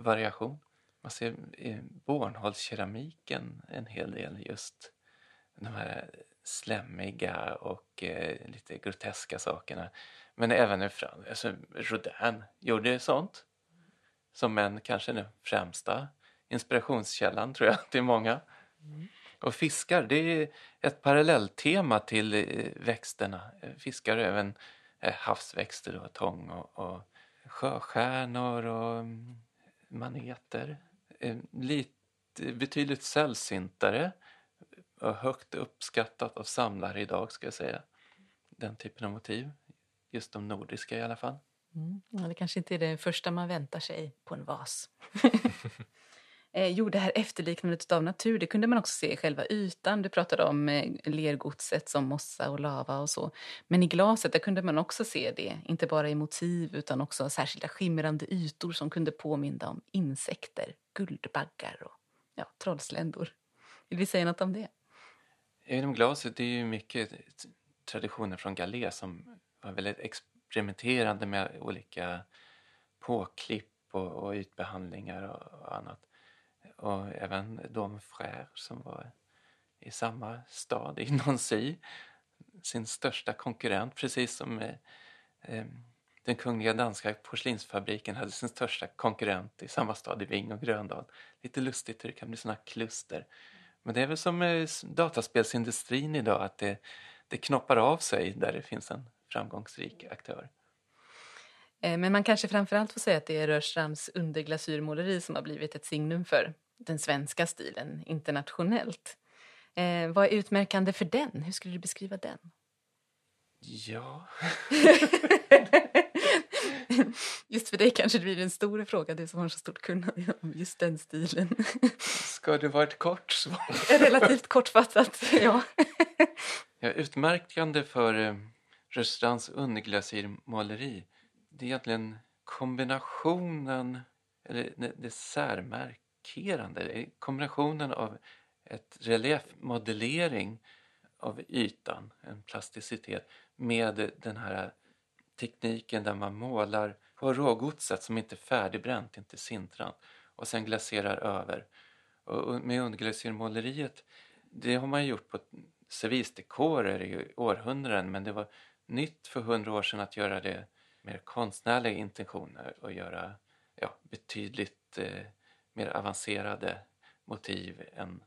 variation. Man ser i Bornholmskeramiken en hel del just de här slemmiga och eh, lite groteska sakerna. Men även en fram, alltså Rodin gjorde sånt som en kanske den främsta inspirationskällan tror jag till många. Mm. Och fiskar, det är ett parallelltema till eh, växterna. Fiskar även havsväxter och tång och, och sjöstjärnor och mm, maneter. Eh, lite, betydligt sällsyntare och högt uppskattat av samlare idag ska jag säga. Den typen av motiv. Just de nordiska i alla fall. Mm. Ja, det kanske inte är det första man väntar sig på en vas. eh, jo, det här efterliknandet av natur, det kunde man också se i själva ytan. Du pratade om eh, lergodset som mossa och lava och så. Men i glaset, där kunde man också se det, inte bara i motiv utan också särskilda skimrande ytor som kunde påminna om insekter, guldbaggar och ja, trollsländor. Vill vi säga något om det? Inom glaset, det är ju mycket traditioner från Galé som var väldigt experimenterande med olika påklipp och, och ytbehandlingar och, och annat. Och även de frär som var i samma stad, i Nancy, sin största konkurrent precis som eh, eh, den kungliga danska porslinsfabriken hade sin största konkurrent i samma stad i Ving och Gröndal. Lite lustigt hur det kan bli sådana kluster. Men det är väl som eh, dataspelsindustrin idag att det, det knoppar av sig där det finns en framgångsrik aktör. Eh, men man kanske framförallt får säga att det är Rörstrands underglasyrmåleri som har blivit ett signum för den svenska stilen internationellt. Eh, vad är utmärkande för den? Hur skulle du beskriva den? Ja... Just för dig kanske det blir en stor fråga, du som har så stort kunnande om just den stilen. Ska det vara ett kort svar? Relativt kortfattat, ja. ja utmärkande för eh, Rörstrands underglasyrmåleri det är egentligen kombinationen, eller det, det chockerande. kombinationen av ett reliefmodellering av ytan, en plasticitet, med den här tekniken där man målar på rågodset som inte är färdigbränt, inte sintrant, och sen glaserar över. Och med underglasyrmåleriet, det har man gjort på servisdekorer i århundraden men det var nytt för hundra år sedan att göra det mer konstnärliga intentioner och göra ja, betydligt eh, mer avancerade motiv än,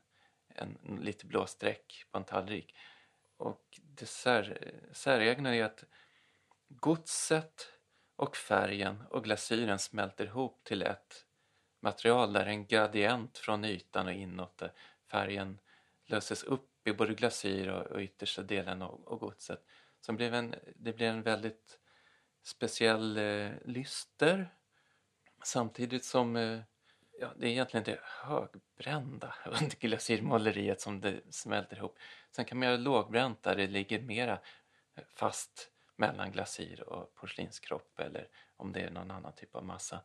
än lite blå streck på en tallrik. Och det sär, säregna är att godset och färgen och glasyren smälter ihop till ett material där en gradient från ytan och inåt där färgen löses upp i både glasyr och, och yttersta delen av, av godset. Så det blev en, det blir en väldigt speciell eh, lyster samtidigt som eh, ja, det är egentligen det högbrända under glasyrmåleriet som det smälter ihop. Sen kan man göra lågbränt där det ligger mera eh, fast mellan glasyr och porslinskropp eller om det är någon annan typ av massa.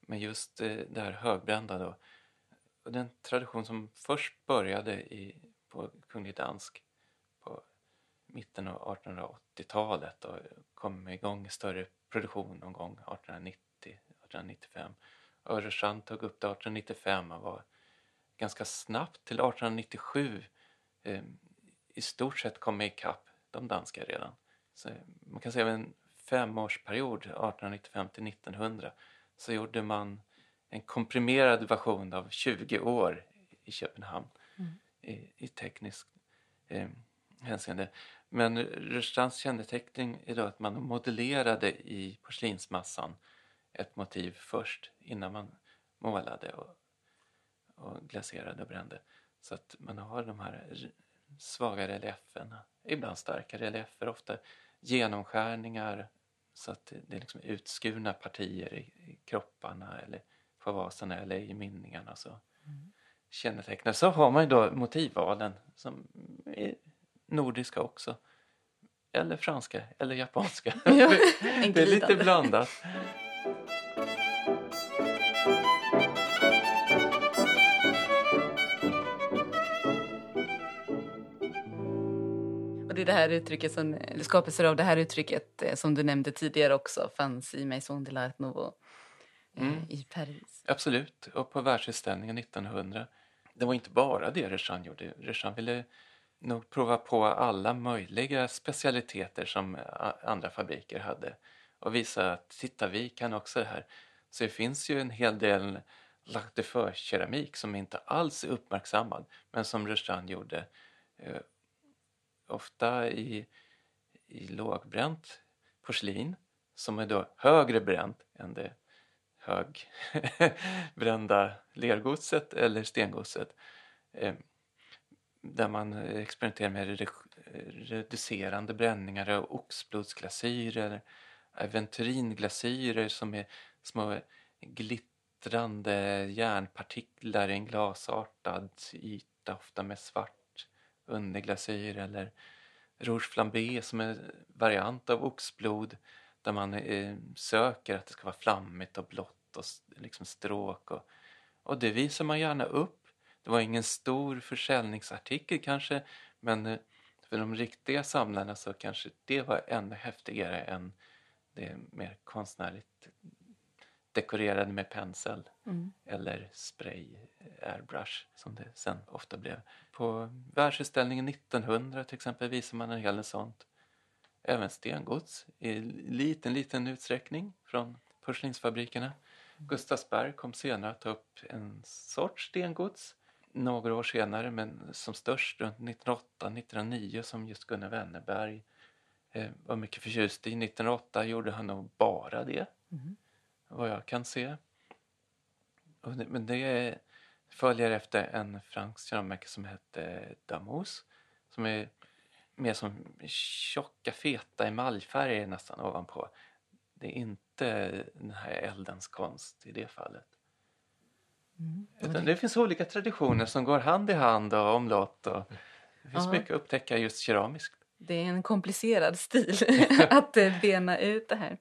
Men just eh, det här högbrända då, och den tradition som först började i, på Kunglig Dansk på mitten av 1880-talet och kom igång i större produktion någon gång 1890-1895. Öresand tog upp det 1895 och var ganska snabbt till 1897 eh, i stort sett kom ikapp de danska redan. Så man kan säga en femårsperiod, 1895 till 1900, så gjorde man en komprimerad version av 20 år i Köpenhamn mm. i, i tekniskt eh, hänseende. Men Rörstrands känneteckning är då att man modellerade i porslinsmassan ett motiv först innan man målade och, och glaserade och brände. Så att man har de här svaga relieferna, ibland starka reliefer, ofta genomskärningar så att det är liksom utskurna partier i, i kropparna eller på vaserna eller i mynningarna. Så. Mm. Kännetecknar. Så har man ju då motivvalen som är nordiska också. Eller franska eller japanska. Ja, det är lite blandat. Det är det här uttrycket som, eller skapelser av det här uttrycket eh, som du nämnde tidigare också fanns i Maison de l'Art Nouveau eh, mm. i Paris. Absolut, och på världsutställningen 1900. Det var inte bara det Rechan gjorde. Rechan ville nog prova på alla möjliga specialiteter som andra fabriker hade och visa att titta, vi kan också det här. Så det finns ju en hel del Lac keramik som inte alls är uppmärksammad men som Rechan gjorde. Ofta i, i lågbränt porslin som är då högre bränt än det högbrända lergodset eller stengodset. Eh, där man experimenterar med reducerande bränningar och oxblodsglasyrer, aventuringlasyrer som är små glittrande järnpartiklar i en glasartad yta, ofta med svart underglasyr eller rouge flambé som är variant av oxblod där man eh, söker att det ska vara flammigt och blått och liksom stråk och, och det visar man gärna upp. Det var ingen stor försäljningsartikel kanske men eh, för de riktiga samlarna så kanske det var ännu häftigare än det mer konstnärligt dekorerade med pensel mm. eller spray airbrush som det sen ofta blev. På världsutställningen 1900 till exempel visar man en hel del sånt. Även stengods i liten, liten utsträckning från porslinsfabrikerna. Mm. Gustavsberg kom senare att ta upp en sorts stengods några år senare, men som störst runt 1908-1909 som just Gunnar Wennerberg eh, var mycket förtjust i. 1908 gjorde han nog bara det, mm. Vad jag kan se. Det, men det följer efter en fransk keramikern som hette Damus som är mer som tjocka, feta emaljfärger nästan ovanpå. Det är inte den här eldens konst i det fallet. Mm. Utan det finns olika traditioner som går hand i hand och omlott. Och det finns ja. mycket att upptäcka just keramiskt. Det är en komplicerad stil att bena ut det här.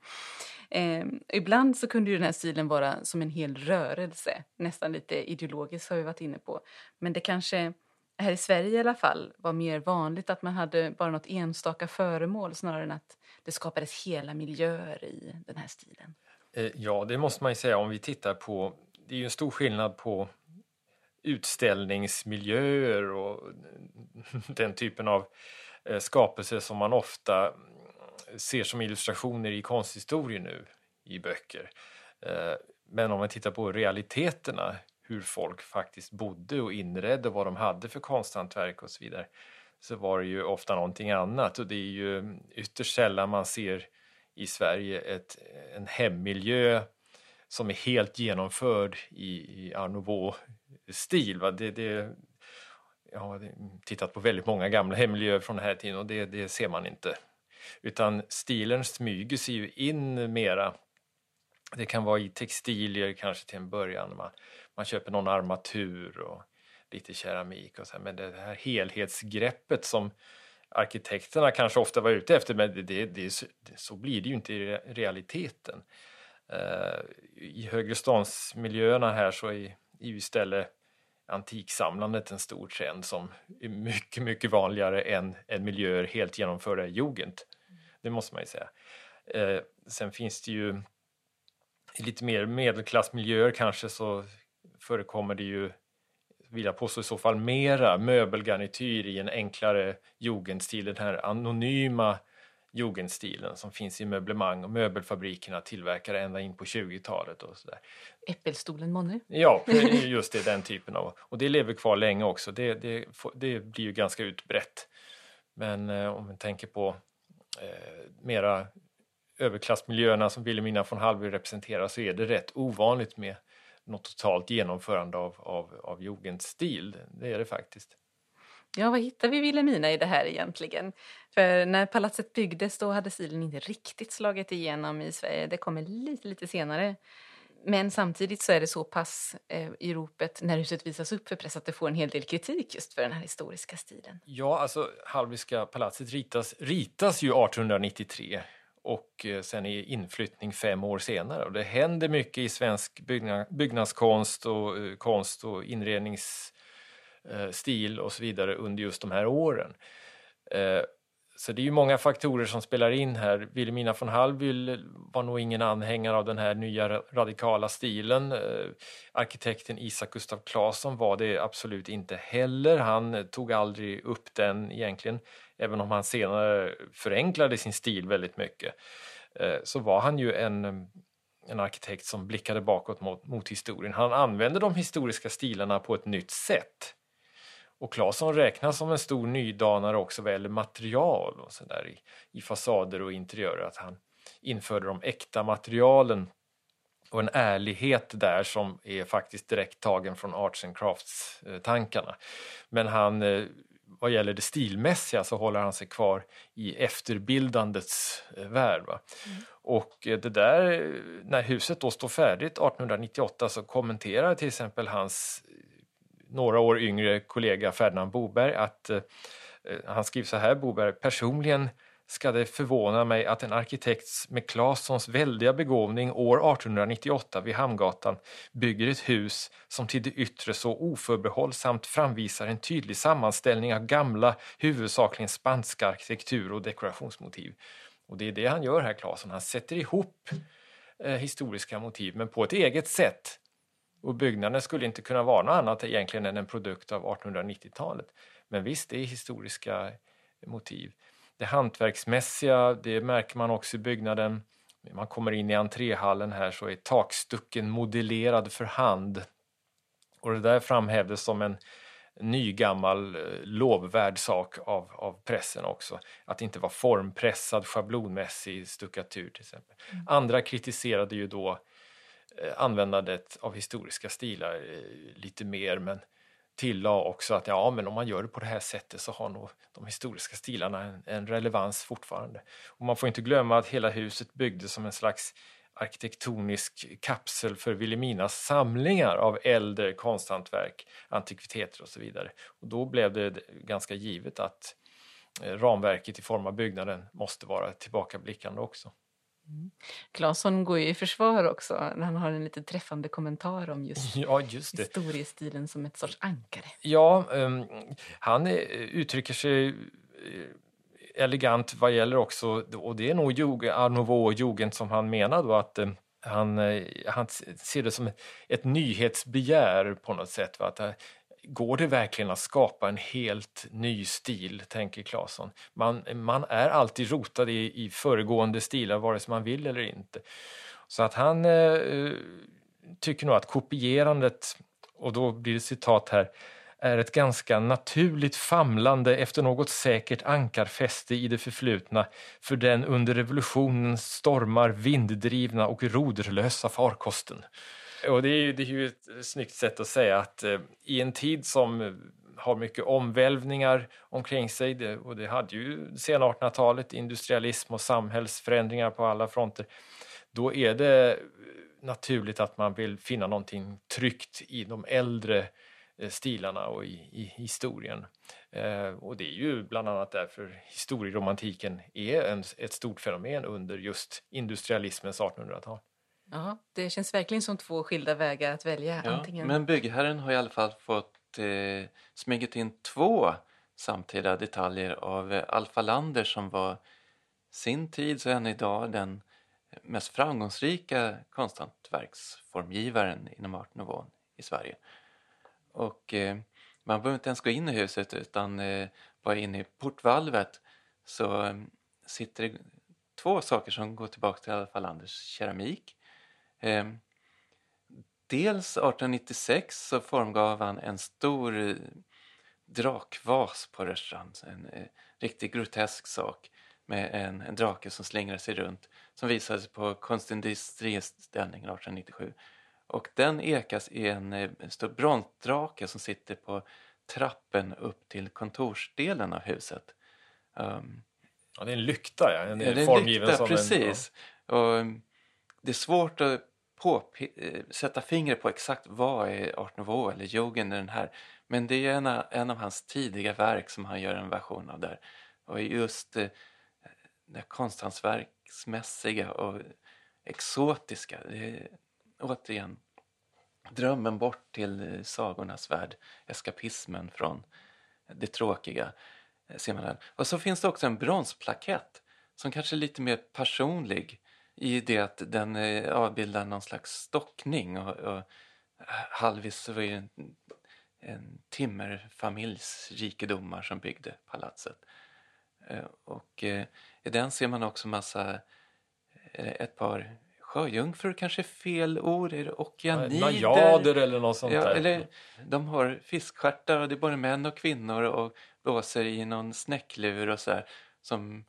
Eh, ibland så kunde ju den här stilen vara som en hel rörelse, nästan lite ideologiskt har vi varit inne på. Men det kanske, här i Sverige i alla fall, var mer vanligt att man hade bara något enstaka föremål snarare än att det skapades hela miljöer i den här stilen. Eh, ja, det måste man ju säga om vi tittar på det är ju en stor skillnad på utställningsmiljöer och den typen av eh, skapelser som man ofta ser som illustrationer i konsthistorien nu i böcker. Eh, men om man tittar på realiteterna, hur folk faktiskt bodde och inredde och vad de hade för konsthantverk och så vidare, så var det ju ofta någonting annat och det är ju ytterst sällan man ser i Sverige ett, en hemmiljö som är helt genomförd i, i Art Nouveau-stil. Det, det, jag har tittat på väldigt många gamla hemmiljöer från den här tiden och det, det ser man inte. Utan stilen smyger sig ju in mera. Det kan vara i textilier kanske till en början. Man, man köper någon armatur och lite keramik och så här. Men det här helhetsgreppet som arkitekterna kanske ofta var ute efter, men det, det, det, så blir det ju inte i realiteten. Uh, I högreståndsmiljöerna här så är, är ju istället antiksamlandet en stor trend som är mycket, mycket vanligare än, än miljöer helt genomförda i jugend. Det måste man ju säga. Eh, sen finns det ju i lite mer medelklassmiljöer kanske så förekommer det ju, vill jag påstå i så fall, mera möbelgarnityr i en enklare jugendstil, den här anonyma jugendstilen som finns i möblemang och möbelfabrikerna tillverkade ända in på 20-talet och sådär. Äppelstolen månne? Ja, just det, den typen av. Och det lever kvar länge också. Det, det, det blir ju ganska utbrett. Men eh, om vi tänker på eh, mera överklassmiljöerna som Wilhelmina von Hallby representerar så är det rätt ovanligt med något totalt genomförande av, av, av jugendstil. Det är det faktiskt. Ja, vad hittar vi Vilhelmina i det här egentligen? För när palatset byggdes då hade stilen inte riktigt slagit igenom i Sverige. Det kommer lite, lite senare. Men samtidigt så är det så pass eh, i ropet när huset visas upp för press att det får en hel del kritik just för den här historiska stilen. Ja, alltså Hallwyska palatset ritas, ritas ju 1893 och eh, sen är inflyttning fem år senare. Och det händer mycket i svensk byggna, byggnadskonst och eh, konst och inredningsstil eh, och så vidare under just de här åren. Eh, så det är ju många faktorer som spelar in här. Wilhelmina von Hallwyl var nog ingen anhängare av den här nya radikala stilen. Eh, arkitekten Isak Gustav Claesson var det absolut inte heller. Han tog aldrig upp den egentligen, även om han senare förenklade sin stil väldigt mycket. Eh, så var han ju en, en arkitekt som blickade bakåt mot, mot historien. Han använde de historiska stilarna på ett nytt sätt. Och Claesson räknas som en stor nydanare också vad gäller material och så där i, i fasader och interiörer. Att han införde de äkta materialen och en ärlighet där som är faktiskt direkt tagen från arts and crafts-tankarna. Men han, eh, vad gäller det stilmässiga så håller han sig kvar i efterbildandets eh, värld. Mm. Och eh, det där, när huset då står färdigt 1898 så kommenterar till exempel hans några år yngre kollega Ferdinand Boberg att eh, han skriver så här, Boberg, personligen ska det förvåna mig att en arkitekt med Claessons väldiga begåvning år 1898 vid Hamngatan bygger ett hus som till det yttre så oförbehållsamt framvisar en tydlig sammanställning av gamla, huvudsakligen spanska arkitektur och dekorationsmotiv. Och det är det han gör här, Claesson. Han sätter ihop eh, historiska motiv, men på ett eget sätt och byggnaden skulle inte kunna vara något annat egentligen än en produkt av 1890-talet. Men visst, det är historiska motiv. Det hantverksmässiga, det märker man också i byggnaden. Man kommer in i entréhallen här så är takstucken modellerad för hand. Och det där framhävdes som en ny gammal eh, lovvärd sak av, av pressen också. Att inte var formpressad schablonmässig stuckatur till exempel. Mm. Andra kritiserade ju då Eh, användandet av historiska stilar eh, lite mer men tillade också att ja, men om man gör det på det här sättet så har nog de historiska stilarna en, en relevans fortfarande. Och man får inte glömma att hela huset byggdes som en slags arkitektonisk kapsel för Vilhelminas samlingar av äldre konsthantverk, antikviteter och så vidare. Och då blev det ganska givet att eh, ramverket i form av byggnaden måste vara tillbakablickande också. Mm. Claesson går ju i försvar också han har en lite träffande kommentar om just, ja, just historiestilen som ett sorts ankare. Ja, um, han är, uttrycker sig eh, elegant vad gäller också, och det är nog Art Nouveau och Jugend som han menar då att um, han, eh, han ser det som ett nyhetsbegär på något sätt. Va? Att går det verkligen att skapa en helt ny stil, tänker Claesson. Man, man är alltid rotad i, i föregående stilar, vare sig man vill eller inte. Så att han eh, eh tycker nog att kopierandet, och då blir det citat här, är ett ganska naturligt famlande efter något säkert ankarfäste i det förflutna för den under revolutionens stormar vinddrivna och roderlösa farkosten. Och det är, ju, det är ju ett snyggt sätt att säga att eh, i en tid som har mycket omvälvningar omkring sig, det, och det hade ju sena 1800-talet, industrialism och samhällsförändringar på alla fronter, då är det naturligt att man vill finna någonting tryggt i de äldre eh, stilarna och i, i historien. Eh, och det är ju bland annat därför historieromantiken är en, ett stort fenomen under just industrialismens 1800-tal. Ja, det känns verkligen som två skilda vägar att välja. Ja, antingen. Men byggherren har i alla fall fått eh, smugit in två samtida detaljer av eh, Alfa Lander som var sin tids och än idag den mest framgångsrika konsthantverksformgivaren inom Art Nouveau i Sverige. Och eh, man behöver inte ens gå in i huset utan eh, bara in i portvalvet så eh, sitter det två saker som går tillbaka till Alfa Landers keramik. Eh, dels 1896 så formgav han en stor drakvas på Rörstrand. En eh, riktigt grotesk sak med en, en drake som slingrar sig runt som visades på Konstindustriutställningen 1897. Och den ekas i en, eh, en stor bronsdrake som sitter på trappen upp till kontorsdelen av huset. Um, ja, det är en lykta, ja. En, är formgiven lykta, som precis. En, ja. Och, um, det är svårt att eh, Eh, sätta fingret på exakt vad är Art Nouveau eller Jugend den här. Men det är en, en av hans tidiga verk som han gör en version av där. Och just eh, det konsthantverksmässiga och exotiska. Det är, återigen drömmen bort till eh, sagornas värld, eskapismen från det tråkiga. Eh, ser man Och så finns det också en bronsplakett som kanske är lite mer personlig i det att den eh, avbildar någon slags stockning och, och halvis var ju en, en timmerfamiljs rikedomar som byggde palatset. Och i den ser man också massa, ett par sjöjungfrur kanske är fel ord, är det okeanider? Najader eller något sånt ja, där. Eller, de har fiskstjärtar och det är både män och kvinnor och blåser i någon snäcklur och så här, som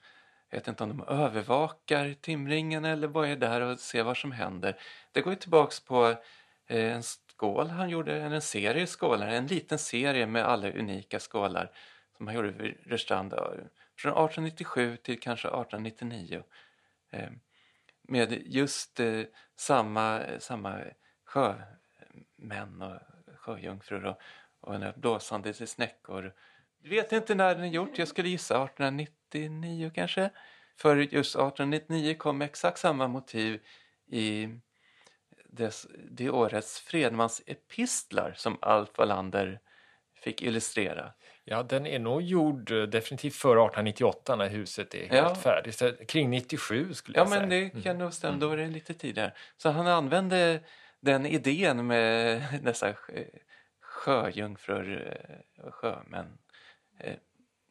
jag vet inte om de övervakar timringen eller bara är där och ser vad som händer. Det går ju tillbaks på eh, en skål han gjorde, en serie skålar, en liten serie med alla unika skålar som han gjorde vid Rörstrand eh, från 1897 till kanske 1899 eh, med just samma, samma sjömän och sjöjungfrur och, och blåsande till snäckor. Jag vet inte när den är gjort, jag skulle gissa 1890. 1899 kanske. För just 1899 kom exakt samma motiv i des, det årets Fredmans epistlar som Alf Wallander fick illustrera. Ja, den är nog gjord eh, definitivt före 1898 när huset är helt färdigt. Kring 97 skulle jag ja, säga. Ja, men det kan nog stämma. Då är det lite tidigare. Så han använde den idén med dessa sjöjungfrur och eh, sjömän eh,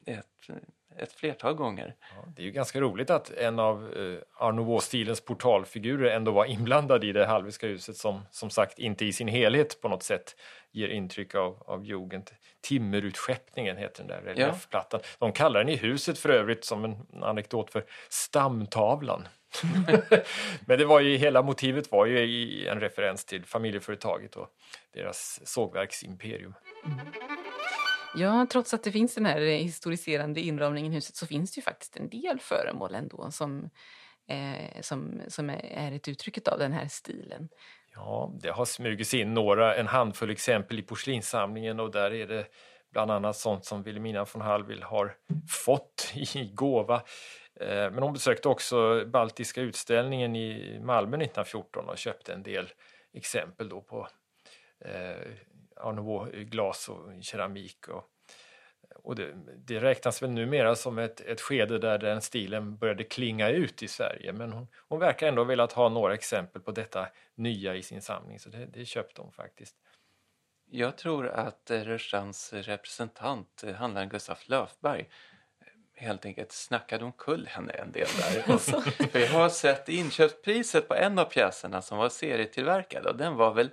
ett, ett flertal gånger. Ja, det är ju ganska roligt att en av eh, Art Nouveau-stilens portalfigurer ändå var inblandad i det Hallwylska huset som som sagt inte i sin helhet på något sätt ger intryck av, av jugend. Timmerutskeppningen heter den där reliefplattan. Ja. De kallar den i huset för övrigt som en anekdot för stamtavlan. Men det var ju, hela motivet var ju en referens till familjeföretaget och deras sågverksimperium. Mm. Ja, trots att det finns den här historiserande inramningen i huset så finns det ju faktiskt en del föremål ändå som, eh, som, som är ett uttryck av den här stilen. Ja, det har smugits in några, en handfull exempel i porslinssamlingen och där är det bland annat sånt som Wilhelmina von Hallwyl har fått i gåva. Eh, men hon besökte också Baltiska utställningen i Malmö 1914 och köpte en del exempel då på eh, eh, glas och keramik. Och, och det, det, räknas väl numera som ett, ett skede där den stilen började klinga ut i Sverige men hon, hon verkar ändå velat ha några exempel på detta nya i sin samling så det, det köpte hon faktiskt. Jag tror att Rörstrands representant, eh, handlaren Gustaf Löfberg, eh, helt enkelt snackade omkull henne en del där. För jag har sett inköpspriset på en av pjäserna som var serietillverkad och den var väl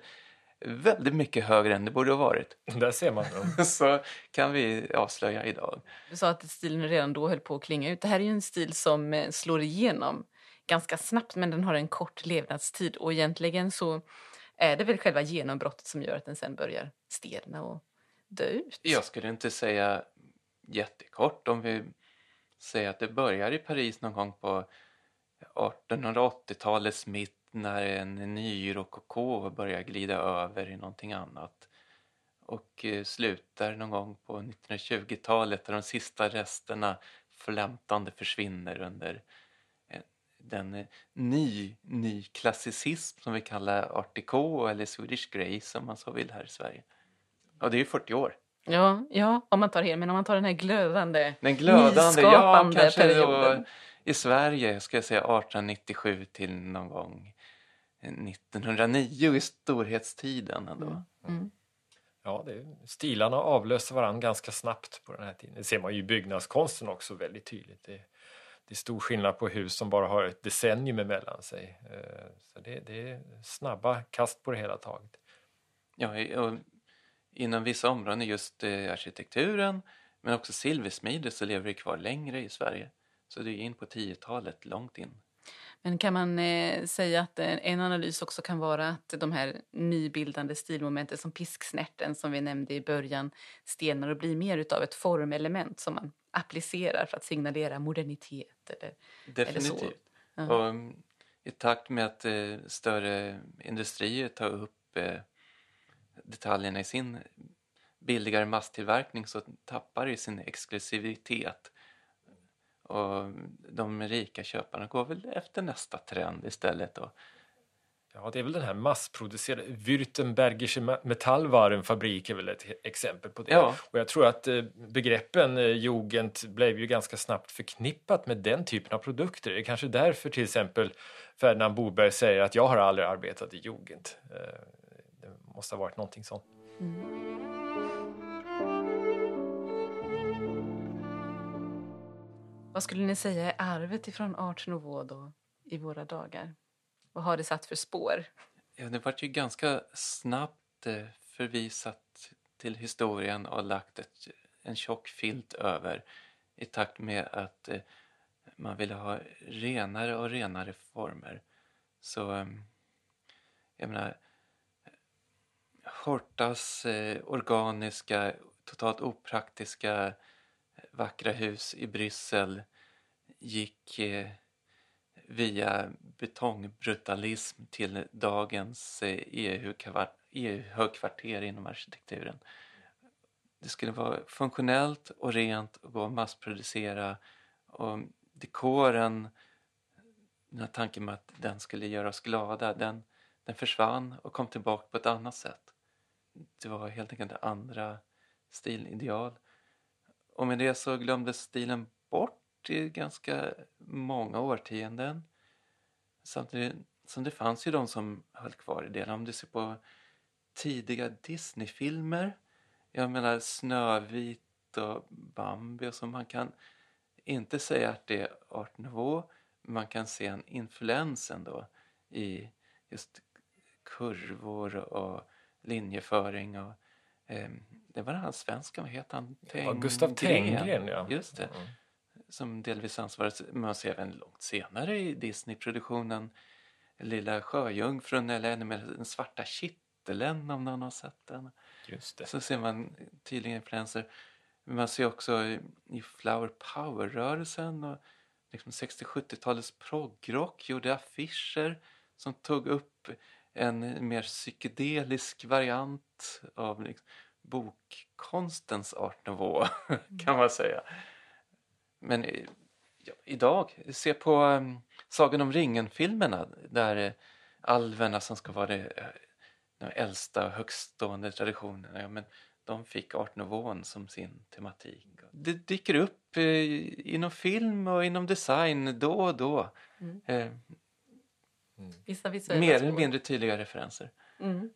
väldigt mycket högre än det borde ha varit. Där ser man. så kan vi avslöja idag. Du sa att stilen redan då höll på att klinga ut. Det här är ju en stil som eh, slår igenom ganska snabbt men den har en kort levnadstid och egentligen så är det väl själva genombrottet som gör att den sen börjar stelna och dö ut. Jag skulle inte säga jättekort om vi säger att det börjar i Paris någon gång på 1880-talets mitt när en ny rokoko börjar glida över i någonting annat och eh, slutar någon gång på 1920-talet där de sista resterna flämtande försvinner under eh, den eh, ny, ny klassicism som vi kallar art déco eller Swedish Grace om man så vill här i Sverige. Och det är ju 40 år. Ja, ja om man tar det, men om man tar den här glödande, den glödande ja, kanske perioden. Då, I Sverige ska jag säga 1897 till någon gång 1909 i storhetstiden. Ändå. Mm. Mm. Ja, det, stilarna avlöser varandra ganska snabbt på den här tiden. Det ser man ju i byggnadskonsten också väldigt tydligt. Det, det är stor skillnad på hus som bara har ett decennium emellan sig. Eh, så det, det är snabba kast på det hela taget. Ja, och inom vissa områden, just eh, arkitekturen men också silversmide så lever det kvar längre i Sverige. Så det är in på 10-talet, långt in. Men kan man eh, säga att en analys också kan vara att de här nybildande stilmomenten som pisksnärten som vi nämnde i början stelnar och blir mer utav ett formelement som man applicerar för att signalera modernitet eller, Definitivt. Eller så. Uh-huh. Och, mm, I takt med att eh, större industrier tar upp eh, detaljerna i sin billigare masstillverkning så tappar det sin exklusivitet. Och de rika köparna går väl efter nästa trend istället. Då. Ja, det är väl den här massproducerade Württembergische Metallvarenfabrik är väl ett exempel på det. Ja. Och jag tror att eh, begreppen eh, jugend blev ju ganska snabbt förknippat med den typen av produkter. Det är kanske därför till exempel Ferdinand Boberg säger att jag har aldrig arbetat i jugend. Eh, det måste ha varit någonting sånt. Mm. Vad skulle ni säga är arvet ifrån Art Nouveau då, i våra dagar? Vad har det satt för spår? Ja, det var ju ganska snabbt eh, förvisat till historien och lagt ett, en tjock filt över i takt med att eh, man ville ha renare och renare former. Så, ehm, jag menar, Hortas eh, organiska, totalt opraktiska vackra hus i Bryssel gick eh, via betongbrutalism till dagens eh, e EU-högkvarter e inom arkitekturen. Det skulle vara funktionellt och rent och gå att massproducera och dekoren, den här tanken med att den skulle göra oss glada, den, den försvann och kom tillbaka på ett annat sätt. Det var helt enkelt andra stilideal. Och med det så glömdes stilen bort i ganska många årtionden. Samtidigt som det fanns ju de som höll kvar i det. Om du ser på tidiga Disney-filmer, jag menar Snövit och Bambi och så, man kan inte säga att det är art nouveau, men man kan se en influens ändå i just kurvor och linjeföring och det var den här svensken, vad heter han? Teng ja, Gustav Tenggren, ja. Just det. Mm. Som delvis ansvarade, man ser även långt senare i Disney-produktionen Lilla Sjöjungfrun eller ännu mer Den svarta kitteln om någon har sett den. Just det. Så ser man tydliga influenser. Man ser också i Flower Power-rörelsen och liksom 60-70-talets progrock gjorde affischer som tog upp en mer psykedelisk variant av liksom, bokkonstens art nouveau kan man säga. Men eh, ja, idag, se på um, Sagan om ringen-filmerna där uh, alverna som ska vara det, uh, de äldsta högstående traditionerna, ja, men de fick art nouveau som sin tematik. Det dyker upp uh, inom film och inom design då och då. Mm. Mm. Vissa mer eller mindre tydliga referenser. Mm.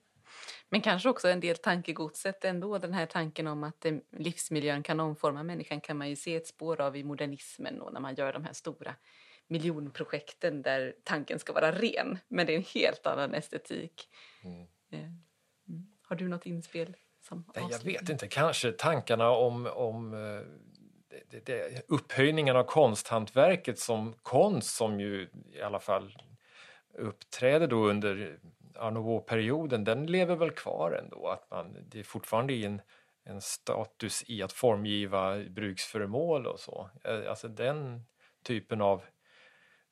Men kanske också en del tankegodset ändå. Den här tanken om att eh, livsmiljön kan omforma människan kan man ju se ett spår av i modernismen och när man gör de här stora miljonprojekten där tanken ska vara ren. Men det är en helt annan estetik. Mm. Eh, mm. Har du något inspel? Som Nej, jag vet inte. Kanske tankarna om, om eh, det, det, upphöjningen av konsthantverket som konst som ju i alla fall uppträder då under Art perioden den lever väl kvar ändå. Att man, det är fortfarande en, en status i att formgiva bruksföremål och så. Eh, alltså den typen av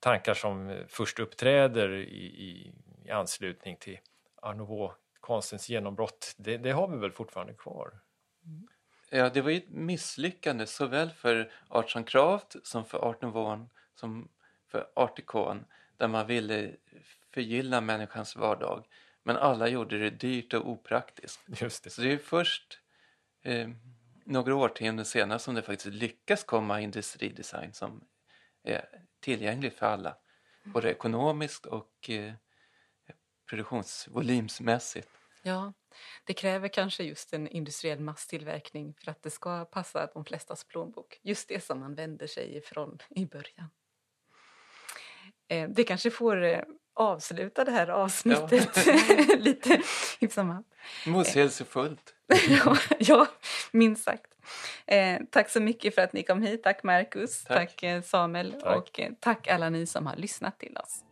tankar som först uppträder i, i, i anslutning till Art konstens genombrott, det, det, har vi väl fortfarande kvar. Mm. Ja, det var ju ett misslyckande såväl för Arts som Kraft som för Art Nouveau som för Art Icon där man ville förgylla människans vardag. Men alla gjorde det dyrt och opraktiskt. Just det. Så det är först eh, några årtionden senare som det faktiskt lyckas komma industridesign som är tillgänglig för alla. Både ekonomiskt och eh, produktionsvolymsmässigt. Ja, det kräver kanske just en industriell masstillverkning för att det ska passa de flestas plånbok. Just det som man vänder sig ifrån i början. Eh, det kanske får eh, avsluta det här avsnittet ja. lite hyfsamma. Motsägelsefullt. ja, ja, minst sagt. Eh, tack så mycket för att ni kom hit. Tack Marcus, tack, tack eh, Samuel tack. och eh, tack alla ni som har lyssnat till oss.